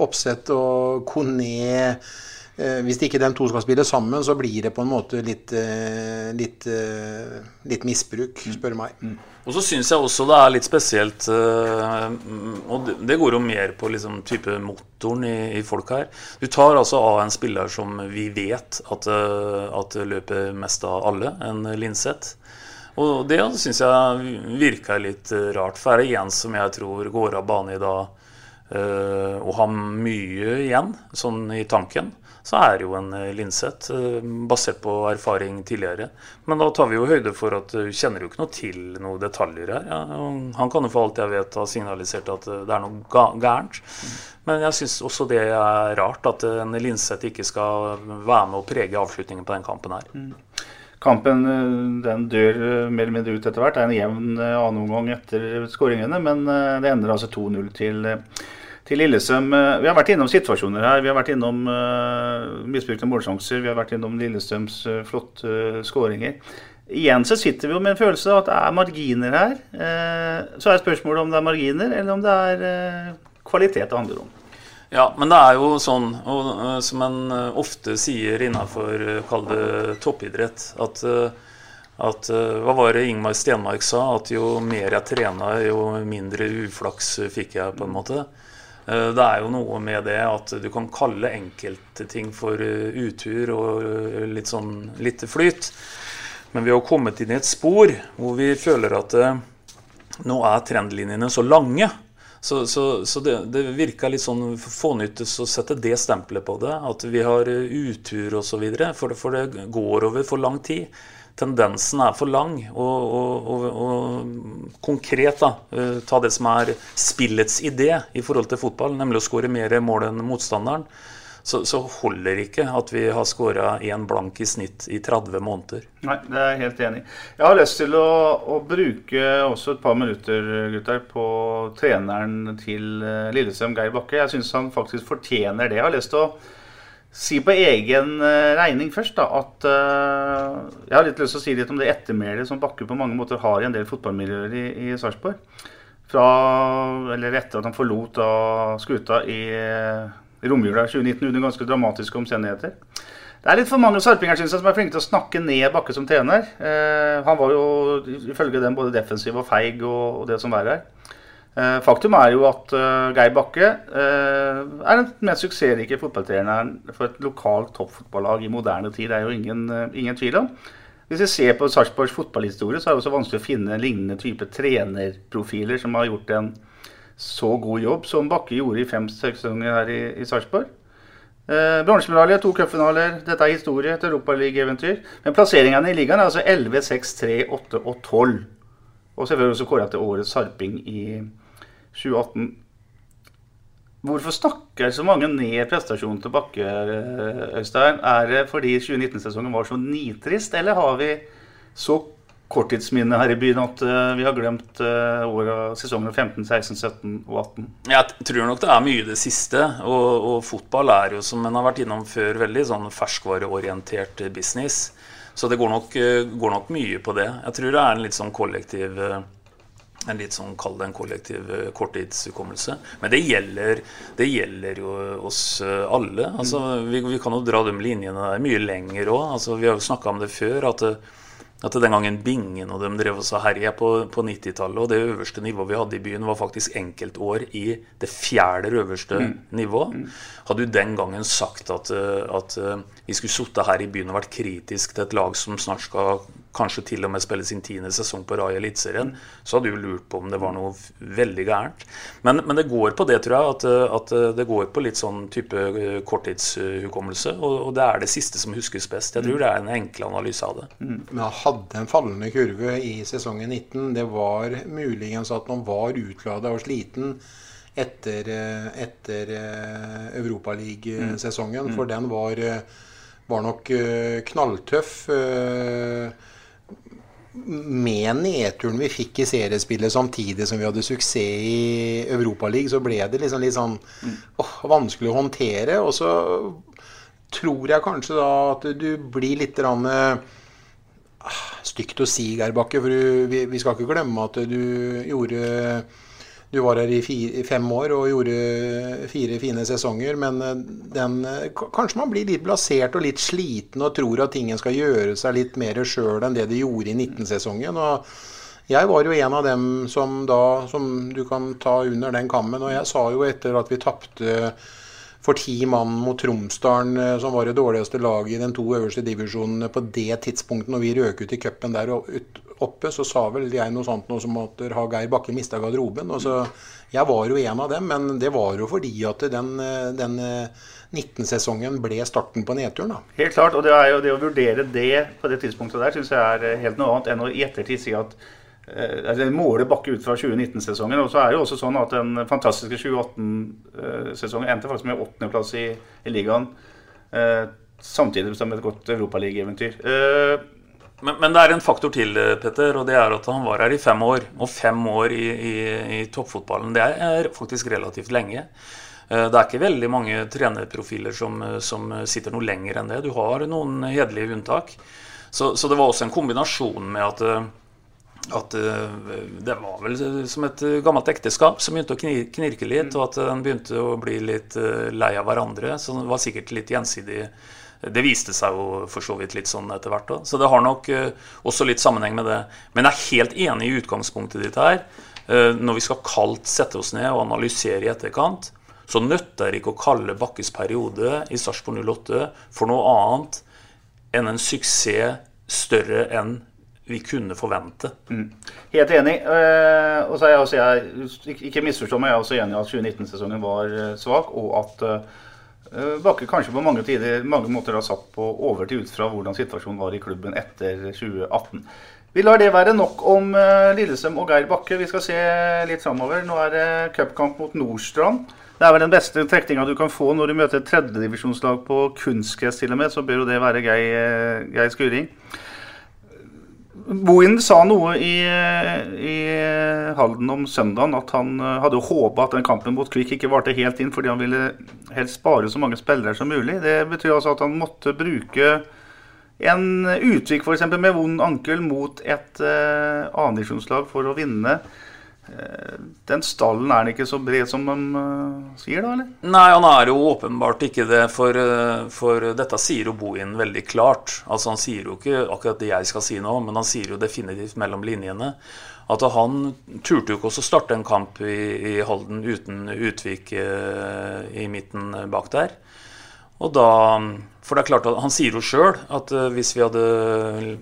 Oppsett og Kone hvis ikke de to skal spille sammen, så blir det på en måte litt, litt, litt misbruk, spør meg. Mm. Og så syns jeg også det er litt spesielt Og det går jo mer på liksom type motoren i, i, folk her. Du tar altså av en spiller som vi vet at, at løper mest av alle, en Linseth. Og det syns jeg virka litt rart. For er det en som jeg tror går av bane i dag og har mye igjen, sånn i tanken, så er det jo en Linseth, basert på erfaring tidligere. Men da tar vi jo høyde for at du kjenner jo ikke noe til noen detaljer her. Ja, han kan jo for alt jeg vet ha signalisert at det er noe gærent. Men jeg syns også det er rart at en Linseth ikke skal være med å prege avslutningen på den kampen her. Mm. Kampen den dør mer eller mindre ut etter hvert. Det er en jevn annen omgang etter skåringene, men det ender altså 2-0 til til Lillesøm. Vi har vært innom situasjoner her. Vi har vært innom uh, misbrukte målsjanser. Vi har vært innom Lillestrøms uh, flotte uh, skåringer. Igjen så sitter vi jo med en følelse av at det er marginer her. Så er spørsmålet om det er marginer, eller om det er kvalitet det handler om. Ja, men det er jo sånn, og, som en ofte sier innafor, kall toppidrett, at at, hva var det Ingmar Stenmark sa? At jo mer jeg trena, jo mindre uflaks fikk jeg, på en måte. Eh, det er jo noe med det at du kan kalle enkelte ting for eh, utur og eh, litt sånn lite flyt. Men vi har kommet inn i et spor hvor vi føler at nå er trendlinjene så lange. Så, så, så det, det virka litt sånn fånyttes å sette det stempelet på det. At vi har utur osv. For, for det går over for lang tid. Tendensen er for lang. Og, og, og, konkret, da, ta det som er spillets idé i forhold til fotball, nemlig å skåre mer mål enn motstanderen så, så holder ikke at vi har skåra én blank i snitt i 30 måneder. Nei, det er jeg helt enig i. Jeg har lyst til å, å, bruke også et par minutter gutter, på treneren til eh, Lillestrøm, Geir Bakke. Jeg syns han faktisk fortjener det. Jeg har lyst til å si på egen eh, regning først da, at uh, jeg har litt lyst til å si litt om det ettermælet som Bakke på mange måter har i en del fotballmiljøer i, i Sarpsborg. Eller etter at han forlot da, skuta i romjula 2019 under ganske dramatiske omstendigheter. Det er litt for mange sarpinger synes jeg, som er flinke til å snakke ned Bakke som trener. Eh, han var jo ifølge dem både defensiv og feig og, og det som verre er. Eh, faktum er jo at uh, Geir Bakke uh, er den mest suksessrike fotballtreneren for et lokalt toppfotballag i moderne tid. Det er jo ingen, ingen tvil om. Hvis vi ser på Sarpsborgs fotballhistorie, så er det også vanskelig å finne lignende type trenerprofiler som har gjort en så god jobb som Bakke gjorde i fem-seks sesonger her i, i Sarpsborg. Eh, Bronsemedalje, to cupfinaler. Dette er historie, et europaligaeventyr. Men plasseringene i ligaen er altså 11, 6, 3, 8 og 12. Og selvfølgelig også kåra til årets sarping i 2018. Hvorfor snakker så mange ned prestasjonen til Bakke, eh, Øystein? Er det fordi 2019-sesongen var så nitrist, eller har vi så korttidsminne her i byen at uh, vi har glemt åra, sesongene 15, 16, 17 og 18? Jeg tror nok det er mye det siste. Og, og fotball er jo, som en har vært innom før, veldig sånn ferskvareorientert business. Så det går nok, uh, går nok, mye på det. Jeg tror det er en litt sånn kollektiv en litt sånn, Kall det en kollektiv korttidshukommelse. Men det gjelder, det gjelder jo oss alle. Altså, vi, vi, kan jo dra de linjene der mye lenger òg. Altså, vi har jo snakka om det før. at at den gangen Bingen og de drev og herja på, på 90-tallet, og det øverste nivået vi hadde i byen, var faktisk enkeltår i det fjerde øverste mm. nivået. Mm. Hadde du den gangen sagt at, at vi skulle sittet her i byen og vært kritisk til et lag som snart skal kanskje til og med spille sin tiende sesong på Raja Eliteserien, så hadde du lurt på om det var noe veldig gærent. Men, men det går på det, tror jeg. At, at, det går på litt sånn type eh, korttidshukommelse. Og, og, det er det siste som huskes best. Jeg tror det er en enkel analyse av det. Mm. Men han hadde en fallende kurve i sesongen 19. Det var muligens at man var utlada og sliten etter, eh, etter eh, Europaliga-sesongen. Mm. For den var, var nok knalltøff med nedturen vi fikk i seriespillet samtidig som vi hadde suksess i Europaligaen, så ble det liksom litt sånn åh, vanskelig å håndtere. Og så tror jeg kanskje da at du blir litt rann, ah, Stygt å si, Geir Bakke, for vi, vi, skal ikke glemme at du gjorde du var her i, fire, fem år og gjorde fire fine sesonger, men eh, den, eh, kanskje man blir litt blasert og litt sliten og tror at tingen skal gjøre seg litt mer sjøl enn det de gjorde i 19-sesongen. og jeg var jo en av dem som da, som du kan ta under den kammen. Og jeg sa jo etter at vi tapte for ti mann mot Tromsdalen, eh, som var det dårligste laget i den to øverste divisjonene på det tidspunktet når vi røk ut i cupen der oppe, så sa vel jeg noe sånt noe som at har Geir Bakke mista garderoben. Og så, jeg var jo en av dem, men det var jo fordi at den, den 19-sesongen eh, ble starten på nedturen. da. Helt klart, og det, er jo det å vurdere det på det tidspunktet der syns jeg er helt noe annet enn å i ettertid si at Eh, altså Bakke ut fra 2019-sesongen. Og så er det jo også sånn at den fantastiske 2018-sesongen endte faktisk med åttendeplass i, i ligaen. Eh, samtidig som et godt europaligaeventyr. Eh, men, men, det er en faktor til, Petter, og det er at han var her i fem år. Og fem år i, i, i toppfotballen, det er faktisk relativt lenge. Det er ikke veldig mange trenerprofiler som, som, sitter noe lenger enn det. Du har noen hederlige unntak. Så, så, det var også en kombinasjon med at at eh, det var vel som et gammelt ekteskap som begynte å knirke litt, og at en begynte å bli litt eh, lei av hverandre. Så det var sikkert litt gjensidig Det viste seg jo for så vidt litt sånn etter hvert òg. Så det har nok eh, også litt sammenheng med det. Men jeg er helt enig i utgangspunktet ditt her. Når vi skal kaldt sette oss ned og analysere i etterkant, så nytter det ikke å kalle Bakkes periode i Sarpsborg 08 for noe annet enn en suksess større enn vi kunne forvente. Mm. Helt enig. Eh, og så er jeg også, jeg, ikke misforstå meg, jeg er også enig i at 2019-sesongen var eh, svak, og at eh, Bakke kanskje på mange, tider, mange måter har satt på overtid ut fra hvordan situasjonen var i klubben etter 2018. Vi lar det være nok om Lillestrøm og Geir Bakke. Vi skal se litt framover. Nå er det cupkamp mot Nordstrand. Det er vel den beste trekninga du kan få når du møter et tredjedivisjonslag på kunstgress til og med. Så bør jo det være Geir, Geir Skuring. Bohin sa noe i, i, Halden om søndagen at han eh, hadde håpa at den kampen mot Kvikk ikke varte helt inn, fordi han ville helst spare så mange spillere som mulig. Det betyr altså at han måtte bruke en Utvik f.eks. med vond ankel mot et uh, annendivisjonslag for å vinne. Eh, den stallen er den ikke så bred som de uh, sier, da? eller? Nei, han er jo åpenbart ikke det. For, uh, for dette sier jo Bohin veldig klart. Altså Han sier jo ikke akkurat det jeg skal si nå, men han sier jo definitivt mellom linjene at han turte jo ikke å starte en kamp i, i Halden uten Utvik uh, i midten bak der. Og da For det er klart at han sier jo sjøl at uh, hvis vi hadde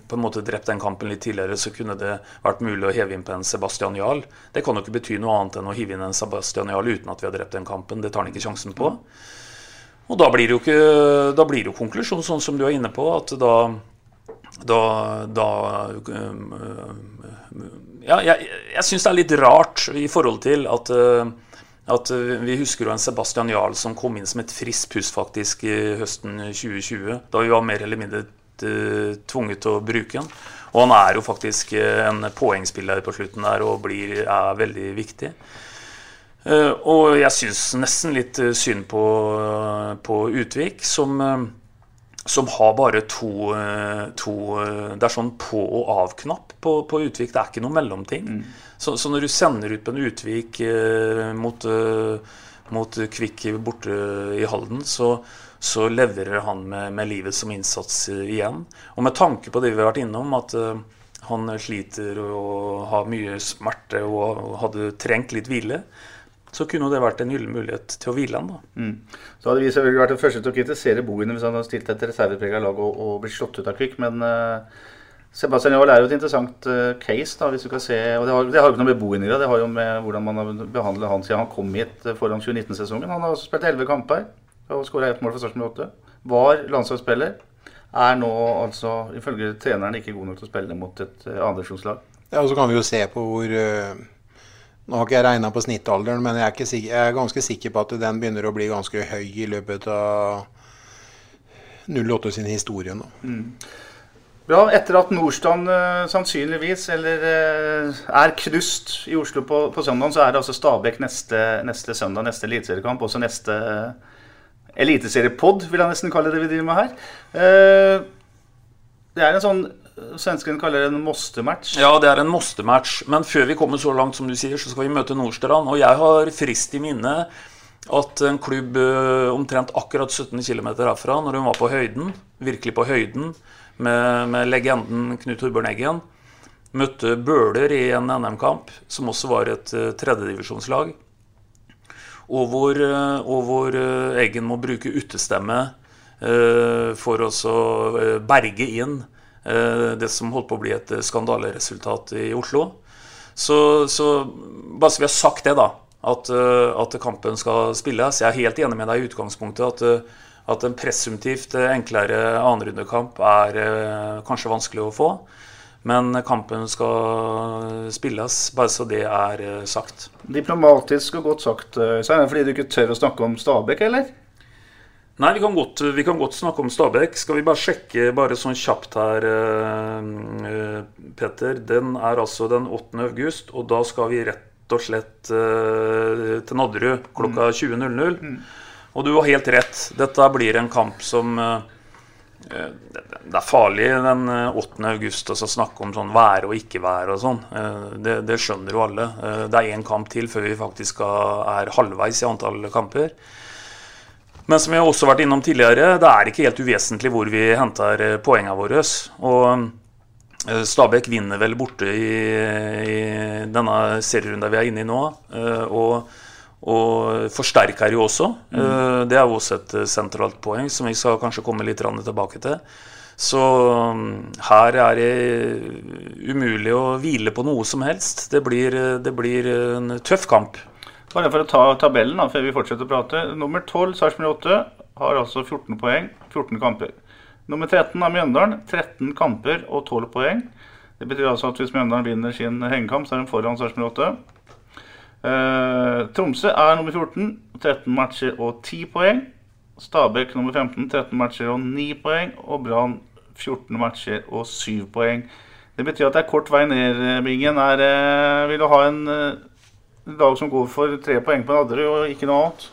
på en måte drept den kampen litt tidligere, så kunne det vært mulig å heve inn på en Sebastian Jarl. Det kan jo ikke bety noe annet enn å hive inn en Sebastian Jarl uten at vi har drept den kampen. Det tar han ikke sjansen på. Og da blir det jo, ikke, da blir jo konklusjon, sånn som du er inne på, at da da, da Ja, jeg, jeg syns det er litt rart i forhold til at uh, at eh, Vi husker jo en Sebastian Jarl som kom inn som et friskt pust faktisk høsten 2020. Da vi var mer eller mindre eh, tvunget til å bruke den. Og han er jo faktisk eh, en poengspiller på slutten der og blir, er veldig viktig. Og jeg syns nesten litt synd på, på Utvik, som, som har bare to, to, Det er sånn på- og av-knapp på, på, Utvik. Det er ikke noe mellomting. Mm. Så, så, når du sender ut på en Utvik eh, mot, eh, mot Kvikk borte i Halden, så, så leverer han med, med, livet som innsats eh, igjen. Og med tanke på det vi har vært innom, at eh, han sliter og har mye smerte og hadde trengt litt hvile, så kunne det vært en gyllen mulighet til å hvile han. da. Mm. Så hadde vi selvfølgelig vært den første til å kritisere Bohin hvis han hadde stilt et reserveprega lag og, og blitt slått ut av Kvikk, men uh, Sebastian Jahl er jo et interessant uh, case. da, hvis du kan se, og Det har, det har ikke noe med Bohin i det, det har jo med hvordan man har behandlet han siden han kom hit uh, foran 2019-sesongen. Han har også spilt 11 kamper og skåra ett mål for Sarpsborg 8. Var landslagsspiller. Er nå altså ifølge treneren ikke god nok til å spille mot et uh, andredivisjonslag. Ja, og så kan vi jo se på hvor Nå har ikke jeg regna på snittalderen, men jeg er, sikker, jeg er, ganske sikker på at den begynner å bli ganske høy i løpet av 08 sin historie nå. Mm. Bra. Etter at Nordstrand uh, sannsynligvis eller uh, er knust i Oslo på, på søndag, så er det altså Stabæk neste, neste søndag, neste eliteseriekamp. Også neste uh, eliteseriepod, vil jeg nesten kalle det vi driver med her. Det er en sånn Svenskene kaller det en moste-match. Ja, det er en moste-match. Men før vi kommer så langt som du sier, så skal vi møte Nordstrand. Og jeg har frist i minne at en klubb omtrent akkurat 17 km herfra, når hun var på høyden, virkelig på høyden, med, med legenden Knut Torbjørn Eggen. Møtte Bøler i en NM-kamp, som også var et uh, tredjedivisjonslag. Og hvor, uh, og hvor uh, Eggen må bruke utestemme uh, for å berge inn det som holdt på å bli et skandaleresultat i Oslo. Så, så bare så vi har sagt det, da, at, at kampen skal spilles. Jeg er helt enig med deg i utgangspunktet at at en presumptivt eh, enklere annenrundekamp er eh, kanskje vanskelig å få. Men kampen skal spilles, bare så det er eh, sagt. Diplomatisk og godt sagt. Så er det fordi du ikke tør å snakke om Stabæk, eller? Nei, vi kan, godt, vi kan godt snakke om Stabæk. Skal vi bare sjekke bare sånn kjapt her, Petter. Den er altså den 8. august, og da skal vi rett og slett til Nadderud klokka 20.00. Og du har helt rett. Dette blir en kamp som eh, eh, det er farlig den 8. Eh, august å snakke om sånn være og ikke være og sånn. Det, det, skjønner jo alle. Det er én kamp til før vi faktisk er halvveis i antall kamper. Men som vi har også vært innom tidligere, det er ikke helt uvesentlig hvor vi henter poengene våre. Og Stabæk vinner vel borte i, i denne serierunden vi er inne i nå. Og og forsterker jo også. Mm. Det er jo også et sentralt poeng som vi skal kanskje komme litt tilbake til. Så mm, her er det umulig å hvile på noe som helst. Det blir, det blir en tøff kamp. Bare for å ta tabellen da, før vi fortsetter å prate. Nummer 12, Sarpsborg 8, har altså 14 poeng, 14 kamper. Nummer 13 er Mjøndalen, 13 kamper og 12 poeng. Det betyr altså at hvis Mjøndalen vinner sin hengekamp, så er de foran Sarpsborg 8. Eh, Tromsø er nummer 14, 13 matcher og 10 poeng. Stabæk nummer 15, 13 matcher og 9 poeng. Og Brann 14 matcher og 7 poeng. Det betyr at det er kort vei ned, Bingen. Er, eh, vil du ha en eh, lag som går for tre poeng på Nadderud og ikke noe annet?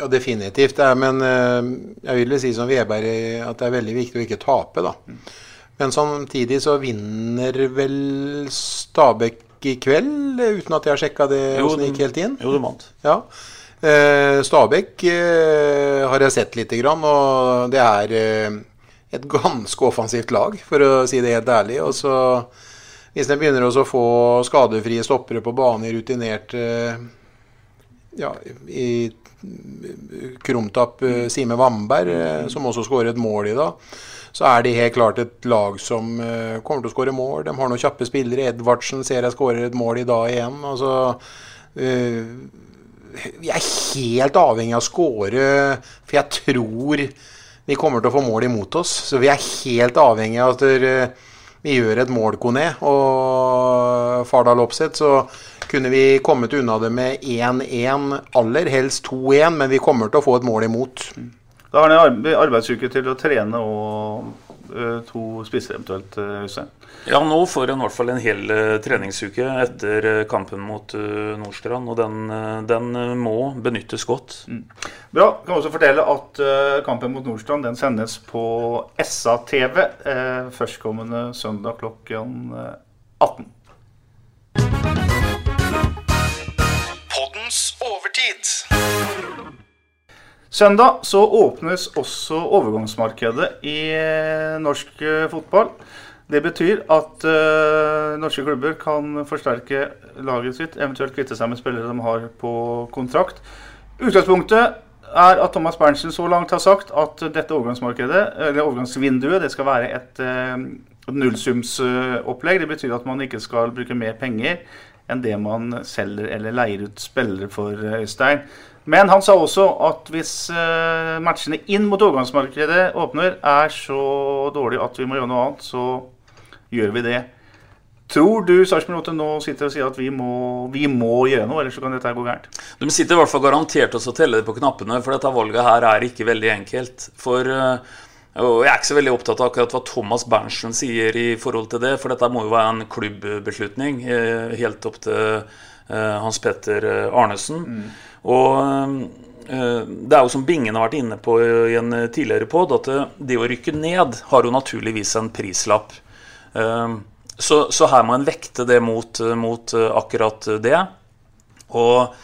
Ja, definitivt. Er, men eh, jeg vil si som Veberg at det er veldig viktig å ikke tape, da. Men samtidig så vinner vel Stabæk i kveld, uten at jeg har sjekka det åssen det gikk helt inn? Jo, det vant. Ja. Eh, Stabæk eh, har jeg sett lite grann, og det er eh, et ganske offensivt lag, for å si det helt ærlig. Og så hvis de begynner å få skadefrie stoppere på bane, rutinerte ja, i Krumtapp eh, Sime Vamberg, eh, som også skårer et mål i dag, så er de helt klart et lag som eh, kommer til å skåre mål. De har noen kjappe spillere. Edvardsen ser jeg skårer et mål i dag igjen. altså vi er helt avhengig av å skåre, for jeg tror vi kommer til å få mål imot oss. Så vi er helt avhengig av at vi gjør et mål, Kone. Og Fardal Opseth, så kunne vi kommet unna det med 1-1, aller helst 2-1, men vi kommer til å få et mål imot. Da har han en arbeidsuke til å trene og uh, to spisser eventuelt, Øystein? Uh, ja, nå får han i hvert fall en hel uh, treningsuke etter kampen mot Nordstrand. Og den, den må benyttes godt. Mm. Bra. Jeg kan også fortelle at kampen mot Nordstrand den sendes på SA-TV førstkommende søndag klokken 18. Søndag så åpnes også overgangsmarkedet i norsk fotball. Det betyr at uh, norske klubber kan forsterke laget sitt, eventuelt kvitte seg med spillere de har på kontrakt. Utgangspunktet er at Thomas Berntsen så langt har sagt at dette overgangsvinduet det skal være et uh, nullsumsopplegg. Det betyr at man ikke skal bruke mer penger enn det man selger eller leier ut spillere for, Øystein. Øystein. Men han sa også at hvis matchene inn mot overgangsmarkedet åpner, er så dårlig at vi må gjøre noe annet, så gjør vi det. Tror du Sarpsborg 8 nå sitter og sier at vi må, vi må, gjøre noe, ellers så kan dette gå gærent? De sitter i hvert fall garantert og teller på knappene, for dette valget her er ikke veldig enkelt. For eh, og Jeg er ikke så veldig opptatt av akkurat hva Thomas Berntsen sier i forhold til det, for dette må jo være en klubbbeslutning eh, helt opp til eh, Hans Petter Arnesen. Mm. Og det er jo som Bingen har vært inne på i en tidligere pod, at det å rykke ned har jo naturligvis en prislapp. Så, så, her må en vekte det mot, mot eh, akkurat det. Og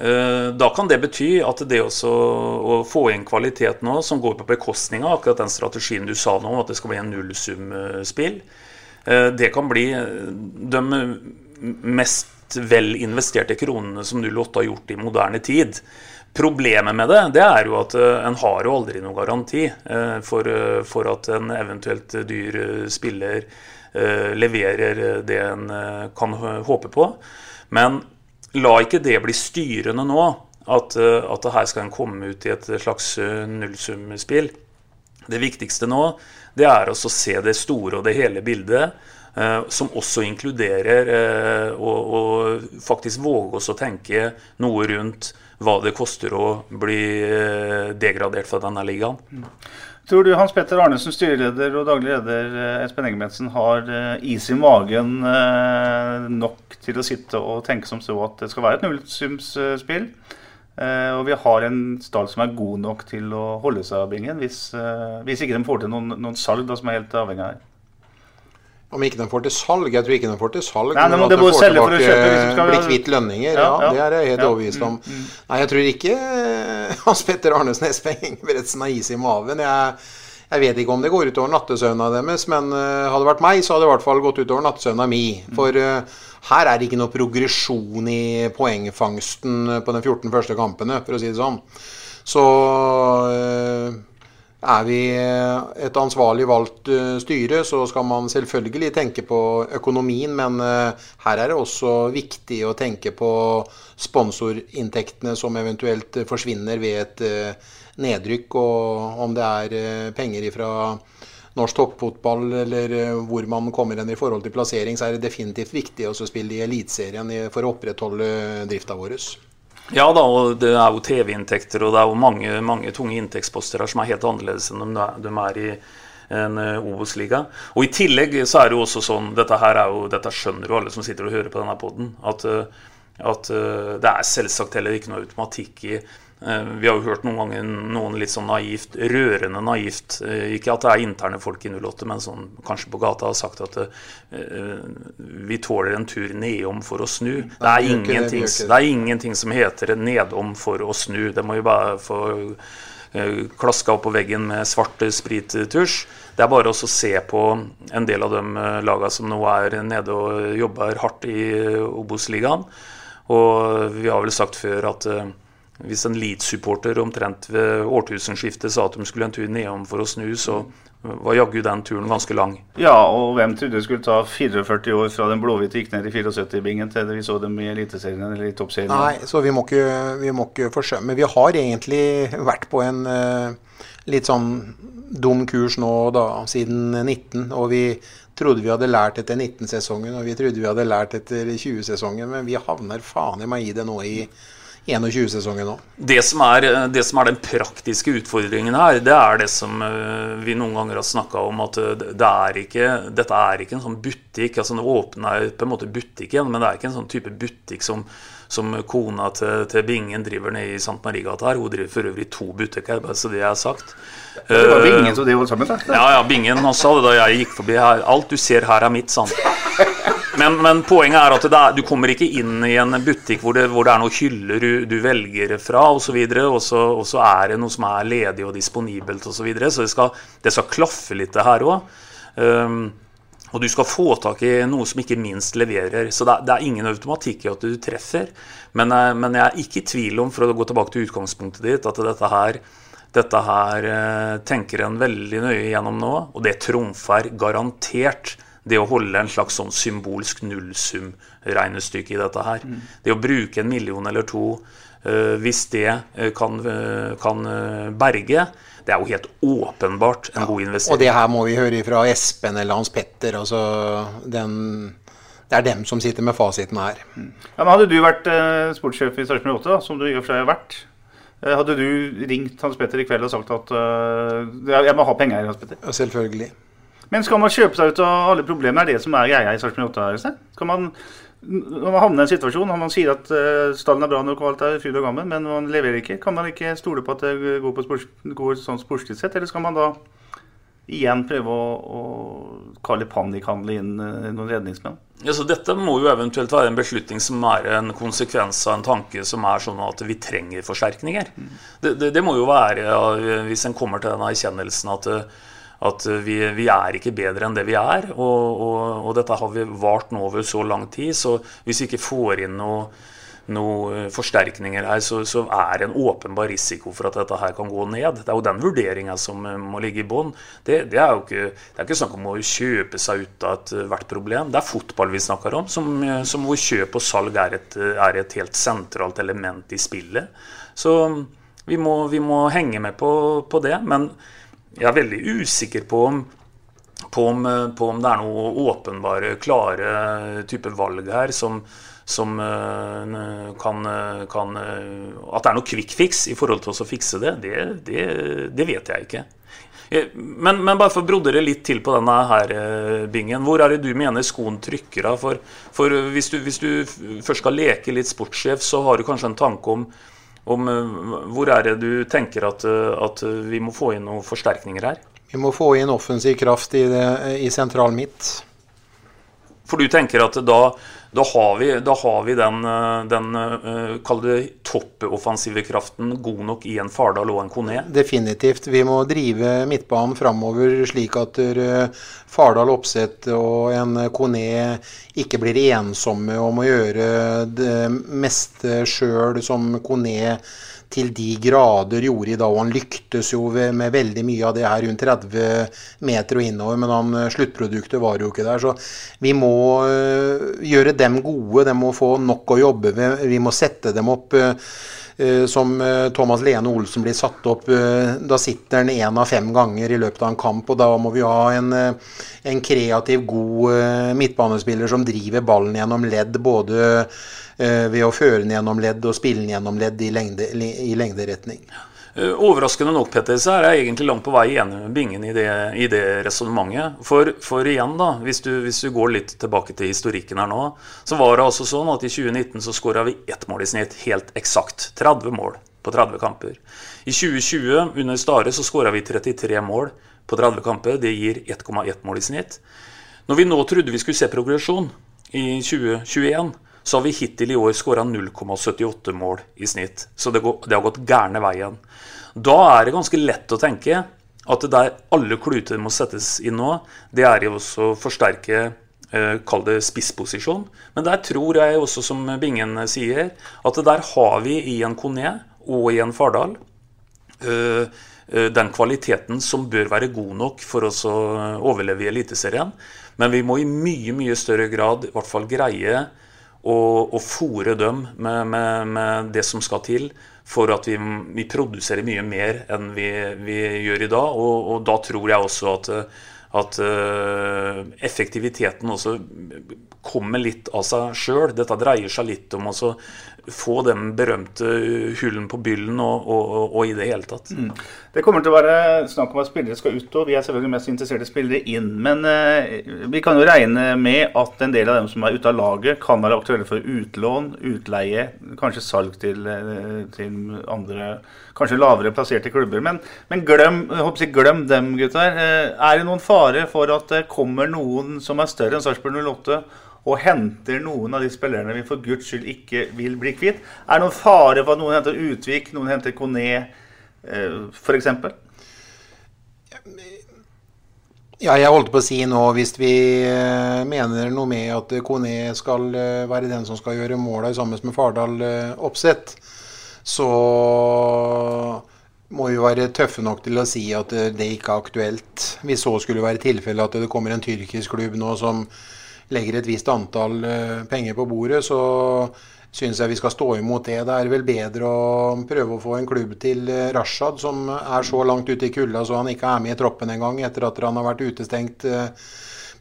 eh, da kan det bety at det også å få inn kvalitet nå, som går på bekostning av akkurat den strategien du sa nå, at det skal bli en nullsumspill, eh, det kan bli de mest vel investerte kronene som 08 har gjort i moderne tid. Problemet med det, det er jo at en har jo aldri noen garanti for, for at en eventuelt dyr spiller Eh, leverer det en eh, kan håpe på. Men la ikke det bli styrende nå, at, eh, at her skal en komme ut i et slags nullsumspill. Det viktigste nå det er å se det store og det hele bildet. Som også inkluderer å faktisk våge oss å tenke noe rundt hva det koster å bli degradert fra denne ligaen. Mm. Tror du Hans Petter Arnesen, styreleder og daglig leder eh, Espen Engebretsen, har eh, is i magen eh, nok til å sitte og tenke som så at det skal være et nullsumsspill? Og vi har en stall som er god nok til å holde seg av bingen, hvis, hvis ikke de får til noen, noen salg da, som er helt avhengig av her. Om ikke de får til salg? Jeg tror ikke de får til salg. Nei, men, men at de får tilbake, skal... bli kvitt lønninger, ja, ja, det er jeg helt ja, overbevist om. Mm, mm. Nei, jeg tror ikke Hans Petter Arnesnes Ingebretsen har is i maven. Jeg, Jeg vet ikke om det går utover nattesøvna deres, men uh, hadde det vært meg, så hadde det i hvert fall gått utover nattesøvna mi. For uh, her er det ikke noe progresjon i poengfangsten på de 14 første kampene, for å si det sånn. Så uh, er vi et ansvarlig valgt styre, så skal man selvfølgelig tenke på økonomien, men her er det også viktig å tenke på sponsorinntektene som eventuelt forsvinner ved et nedrykk, og om det er eh, penger fra norsk toppfotball eller eh, hvor man kommer hen i forhold til plassering, så er det definitivt viktig å spille i Eliteserien for å opprettholde drifta vår. Ja da, og det er jo TV-inntekter og det er jo mange, mange tunge inntektsposter her som er helt annerledes enn de er i en eh, Obos-liga. Og I tillegg så er det jo også sånn, dette her er jo, dette skjønner jo alle som sitter og hører på denne poden, at, at det er selvsagt heller ikke noe automatikk i Eh, vi har jo hørt noen ganger noen litt sånn naivt, rørende naivt eh, Ikke at det er interne folk i 08, men sånn, kanskje på gata har sagt at uh, vi tåler en tur nedom for å snu. Det er, ingenting, det er ingenting som heter nedom for å snu. Det må jo bare få klaska opp på veggen med svart sprittusj. Det er bare å se på en del av de lagene som nå er nede og jobber hardt i Obos-ligaen. Og vi har vel sagt før at hvis en Leeds-supporter omtrent ved årtusenskiftet sa at de skulle en tur nedom for å snu, så var jaggu den turen ganske lang. Ja, og hvem trodde det skulle ta 44 år fra den blåhvite gikk ned i 74-bingen til vi så dem i Eliteserien eller i Toppserien? Nei, så vi må ikke, vi må ikke forsømme. Vi har egentlig vært på en uh, litt sånn dum kurs nå da, siden 19, og vi trodde vi hadde lært etter 19-sesongen, og vi trodde vi hadde lært etter 20-sesongen, men vi havner faen i meg i det nå i 21-sesongen òg. Det, er, det som er den praktiske utfordringen her, det er det som eh, vi noen ganger har snakka om, at eh, det er ikke, dette er ikke en sånn butikk. altså Det åpner på en måte butikken, men det er ikke en sånn type butikk som, som kona til, til, Bingen driver nede i St. Marie-gata her. Hun driver for øvrig to butikker, bare så det er sagt. Det var Bingen som drev sammen? Ja, ja, Bingen også hadde da jeg gikk forbi her. Alt du ser her, er mitt, sa men, men, poenget er at er, du kommer ikke inn i en butikk hvor det, hvor det er noen hyller du, du velger fra osv., og, så og så er det noe som er ledig og disponibelt osv. Så, videre. så det skal, det skal klaffe litt, det her òg. Og du skal få tak i noe som ikke minst leverer. Så det, er ingen automatikk i at du treffer. Men, eh, men, jeg er ikke i tvil om, for å gå tilbake til utgangspunktet ditt, at dette her, dette her eh, tenker en veldig nøye gjennom nå. Og det trumfer garantert det å holde en slags sånn symbolsk nullsumregnestykke i dette her. Mm. Det å bruke en million eller to, uh, hvis det kan, kan berge, det er jo helt åpenbart en ja, god investering. Og det her må vi høre fra Espen eller Hans Petter. altså den det er dem som sitter med fasiten her. Mm. Ja, men Hadde du vært eh, sportssjef i Sarpsborg 8, som du i og for seg har vært, eh, hadde du ringt Hans Petter i kveld og sagt at uh, jeg må ha penger? Hans Petter? Ja, selvfølgelig. Men skal man kjøpe seg ut av alle problemer? Er det som er greia i Sarpsborg 8? Skal man, når man havner i en situasjon og man sier at uh, stallen er bra nok og alt er fryd og gammen, men man leverer ikke, kan man ikke stole på at det går, på spors, går sånn sportslig sett? Eller skal man da igjen prøve å, å kalle panikhandle inn uh, noen redningsmenn? Ja, så dette må jo eventuelt være en beslutning som er en konsekvens av en tanke som er sånn at vi trenger forsterkninger. Mm. Det, det, det, må jo være, ja, hvis en kommer til den erkjennelsen at uh, at vi, vi, er ikke bedre enn det vi er. Og, og, og, dette har vi vart nå over så lang tid, så hvis vi ikke får inn noe, noen forsterkninger her, så, så, er det en åpenbar risiko for at dette her kan gå ned. Det er jo den vurderinga som må ligge i bånn. Det, det, er jo ikke, det er ikke snakk om å kjøpe seg ut av ethvert problem. Det er fotball vi snakker om, som, som hvor kjøp og salg er et, er et, helt sentralt element i spillet. Så vi må, vi må henge med på, på det. men jeg er veldig usikker på om, på om, på om det er noe åpenbare, klare type valg her som, som uh, kan, kan, At det er noe quick fix i forhold til å fikse det, det, det, det vet jeg ikke. Eh, men, men, bare for å brodere litt til på denne her eh, bingen. Hvor er det du mener skoen trykker? For, for hvis, du, hvis, du, først skal leke litt sportssjef, så har du kanskje en tanke om om eh, hvor er det du tenker at, eh, at, vi må få inn noen forsterkninger her? Vi må få inn offensiv kraft i, det, i sentral midt. For du tenker at da, Da har vi, da har vi den, eh, den uh, kall det toppoffensive kraften god nok i en Fardal og en Kone. Definitivt. Vi må drive midtbanen framover slik at uh, Fardal, Oppsett og en Kone ikke blir ensomme om å gjøre det meste sjøl som Kone til de grader gjorde i dag. Og han lyktes jo med veldig mye av det her rundt 30 meter og innover, men han, eh, sluttproduktet var jo ikke der. Så vi må uh, gjøre dem gode. De må få nok å jobbe med. Vi må sette dem opp. Uh, som uh, Thomas Lene Olsen blir satt opp. Uh, da sitter han én av fem ganger i løpet av en kamp. og Da må vi ha en, en kreativ, god midtbanespiller som driver ballen gjennom ledd. Både Eh, ved å føre den gjennom ledd og spille den gjennom ledd i, lengde, i lengderetning. Eh, overraskende nok Petter, så er jeg egentlig langt på vei enig med Bingen i det, i det resonnementet. For, for, igjen, da, hvis du, hvis du, går litt tilbake til historikken her nå, så var det altså sånn at i 2019 så skåra vi ett mål i snitt, helt eksakt. 30 mål på 30 kamper. I 2020, under Stare, så skåra vi 33 mål på 30 kamper. Det gir 1,1 mål i snitt. Når vi nå trodde vi skulle se progresjon i 2021, så har vi hittil i år skåra 0,78 mål i snitt. Så det, går, det har gått gærne veien. Da er det ganske lett å tenke at det der alle kluter må settes inn nå, det er jo også å forsterke eh, Kall det spissposisjon. Men der tror jeg også, som Bingen sier, at det der har vi i en Kone og i en Fardal eh, eh, den kvaliteten som bør være god nok for oss å overleve i Eliteserien. Men vi må i mye, mye større grad i hvert fall greie og, og fòre dem med, med, med, det som skal til for at vi, vi produserer mye mer enn vi, vi gjør i dag. Og, og, da tror jeg også at, at uh, effektiviteten også kommer litt av seg sjøl. Dette dreier seg litt om å få den berømte hullen på byllen og, og, og, i det hele tatt. Mm. Det kommer til å være snakk om at spillere skal ut, og vi er selvfølgelig mest interessert i spillere inn. Men eh, vi kan jo regne med at en del av dem som er ute av laget, kan være aktuelle for utlån, utleie, kanskje salg til, uh, til andre kanskje lavere plasserte klubber. Men, men glem, jeg, glem, dem, gutter. Uh, er det noen fare for at det kommer noen som er større enn Sarpsborg 08? Og henter noen av de spillerne vi for guds skyld ikke vil bli kvitt? Er det noen fare for at noen henter Utvik, noen henter Kone eh, f.eks.? Ja, jeg holdt på å si nå, hvis vi eh, mener noe med at Kone skal eh, være den som skal gjøre måla sammen med Fardal oppsett, så må vi være tøffe nok til å si at det ikke er aktuelt. Hvis så skulle være tilfellet at det kommer en tyrkisk klubb nå som legger et visst antall eh, penger på bordet, så syns jeg vi skal stå imot det. Det er vel bedre å prøve å få en klubb til eh, Rashad, som er så langt ute i kulda så han ikke er med i troppen engang etter at han har vært utestengt eh,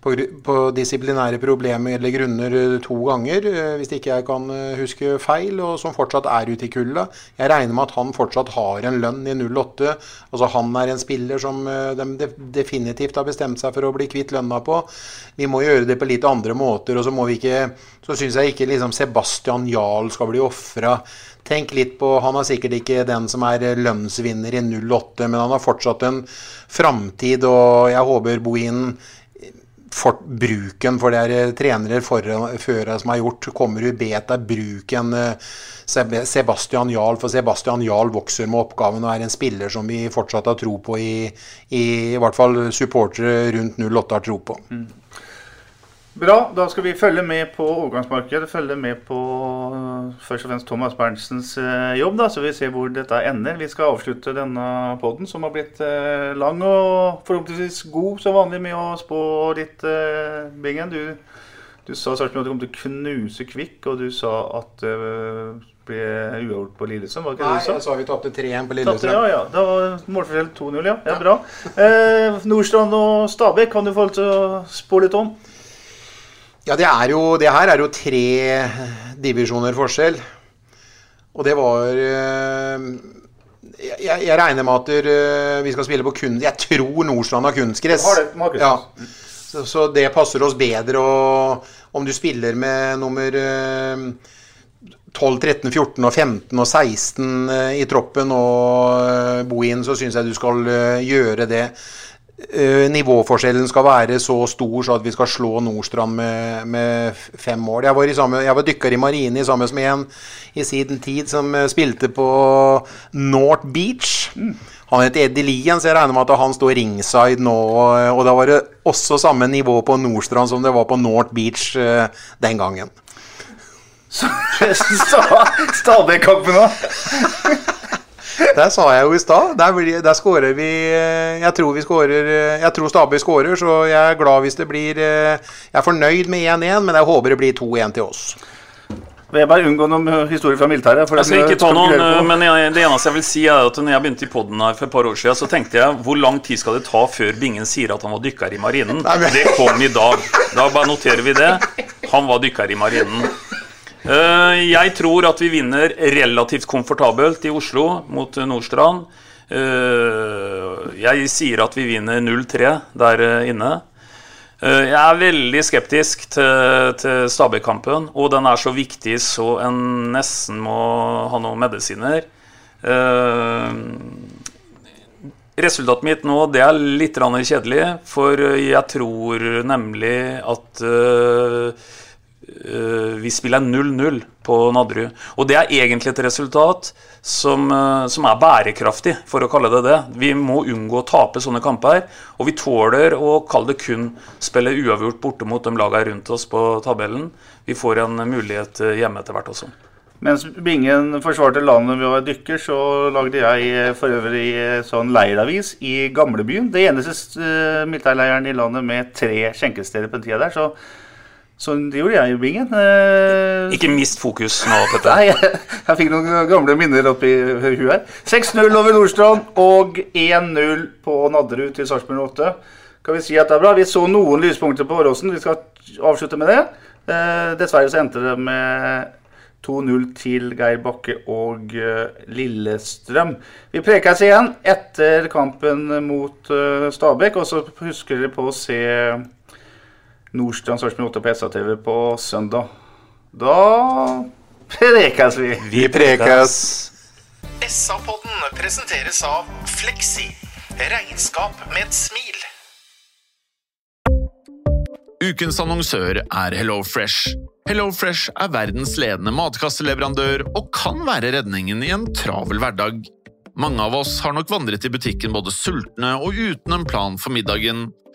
på, på, disiplinære problemer eller grunner eh, to ganger, eh, hvis ikke jeg kan eh, huske feil, og som fortsatt er ute i kulda. Jeg regner med at han fortsatt har en lønn i 08. Altså Han er en spiller som de definitivt har bestemt seg for å bli kvitt lønna på. Vi må gjøre det på litt andre måter, og så må Så syns jeg ikke liksom Sebastian Jarl skal bli ofra. Tenk litt på, Han er sikkert ikke den som er lønnsvinner i 08, men han har fortsatt en framtid, og jeg håper Bohin for, bruken, for det er eh, trenere før som har gjort, kommer du bet deg bruken eh, Sebastian Jarl, for Sebastian Jarl vokser med oppgaven og er en spiller som vi fortsatt har tro på, i, i, i hvert fall supportere rundt 08 har tro på. Mm. Bra. Da skal vi følge med på overgangsmarkedet. Følge med på uh, først og fremst Thomas Berntsens uh, jobb, da, så vi ser hvor dette ender. Vi skal avslutte denne poden, som har blitt uh, lang og forhåpentligvis god som vanlig, med å spå litt, Bingen. Du, du sa at du kom til å knuse Kvikk, og du sa at det ble uavgjort på Lillesand? var ikke Nei, det du sa? jeg sa vi tapte 3-1 på Lillestrøm. Ja, ja. Da var målforskjell 2-0, ja. ja. Bra. Eh, Nordstrand og Stabæk kan du få lov til å spå litt om? Ja, det, er jo, det her er jo tre divisjoner forskjell. Og det var eh, jeg, jeg, regner med at eh, vi skal spille på kun... Jeg tror Nordstrand har kunstgress. Ja. Så, så, det passer oss bedre. Og om du spiller med nummer 12, 13, 14 og 15 og 16 i troppen og bo inn, så syns jeg du skal gjøre det. Eh, nivåforskjellen skal være så stor så at vi skal slå Nordstrand med, med fem mål. Jeg var, samme, jeg var dykker i marine sammen med en i sin tid som eh, spilte på North Beach. Han heter Eddie Lien, så jeg regner med at han står ringside nå. Og da var det også samme nivå på Nordstrand som det var på North Beach eh, den gangen. Så Stabæk-kampen òg. Der sa jeg jo i stad. Der, blir- der skårer vi eh, Jeg tror vi skårer eh, Jeg tror Stabøy skårer, så jeg er glad hvis det blir eh, Jeg er fornøyd med 1-1, men jeg håper det blir 2-1 til oss. Veberg, unngå noen historier fra militæret. for Jeg skal ikke ta noen, men jeg, det eneste jeg vil si er at når jeg begynte i podden her for et par år siden, så tenkte jeg hvor lang tid skal det ta før Bingen sier at han var dykker i marinen? Det kom i dag. Da bare noterer vi det. Han var dykker i marinen. Eh, Jeg tror at vi vinner relativt komfortabelt i Oslo mot Nordstrand. Eh, Jeg sier at vi vinner 0-3 der eh, inne. Eh, Jeg er veldig skeptisk til, til Stabæk-kampen, og den er så viktig så en nesten må ha noen medisiner. Eh, Resultatet mitt nå det er litt kjedelig, for jeg tror nemlig at eh, eh, vi spiller 0-0 på Nadderud. Og det er egentlig et resultat som, eh, som er bærekraftig, for å kalle det det. Vi må unngå å tape sånne kamper, og vi tåler å kalle det kun spille uavgjort borte mot de lagene rundt oss på tabellen. Vi får en mulighet eh, hjemme etter hvert også. Mens Bingen forsvarte landet ved å være dykker, så lagde jeg eh, for øvrig eh, sånn leiravis i gamlebyen. Det eneste militærleiren i landet med tre skjenkesteder på den tida der. Så, så det gjorde jeg i Bingen. Eh, Ikke mist fokus nå, Petter. Nei, jeg, jeg fikk noen gamle minner oppi huet her. 6-0 over Nordstrand og 1-0 på Nadderud til Sarpsborg 8. Kan vi si at det er bra. Vi så noen lyspunkter på Åråsen. Vi skal avslutte med det. Eh, dessverre så endte det med 2-0 til Geir Bakke og eh, Lillestrøm. Vi prekes igjen etter kampen mot eh, Stabæk, og så husker dere på å se Nordstrand Sarpsborg 8 på SA-TV på søndag. Da prekes vi. Vi prekes. SA-podden presenteres av Fleksi. Regnskap med et smil. Ukens annonsør er HelloFresh. HelloFresh er verdens ledende matkasseleverandør og kan være redningen i en travel hverdag. Mange av oss har nok vandret i butikken både sultne og uten en plan for middagen,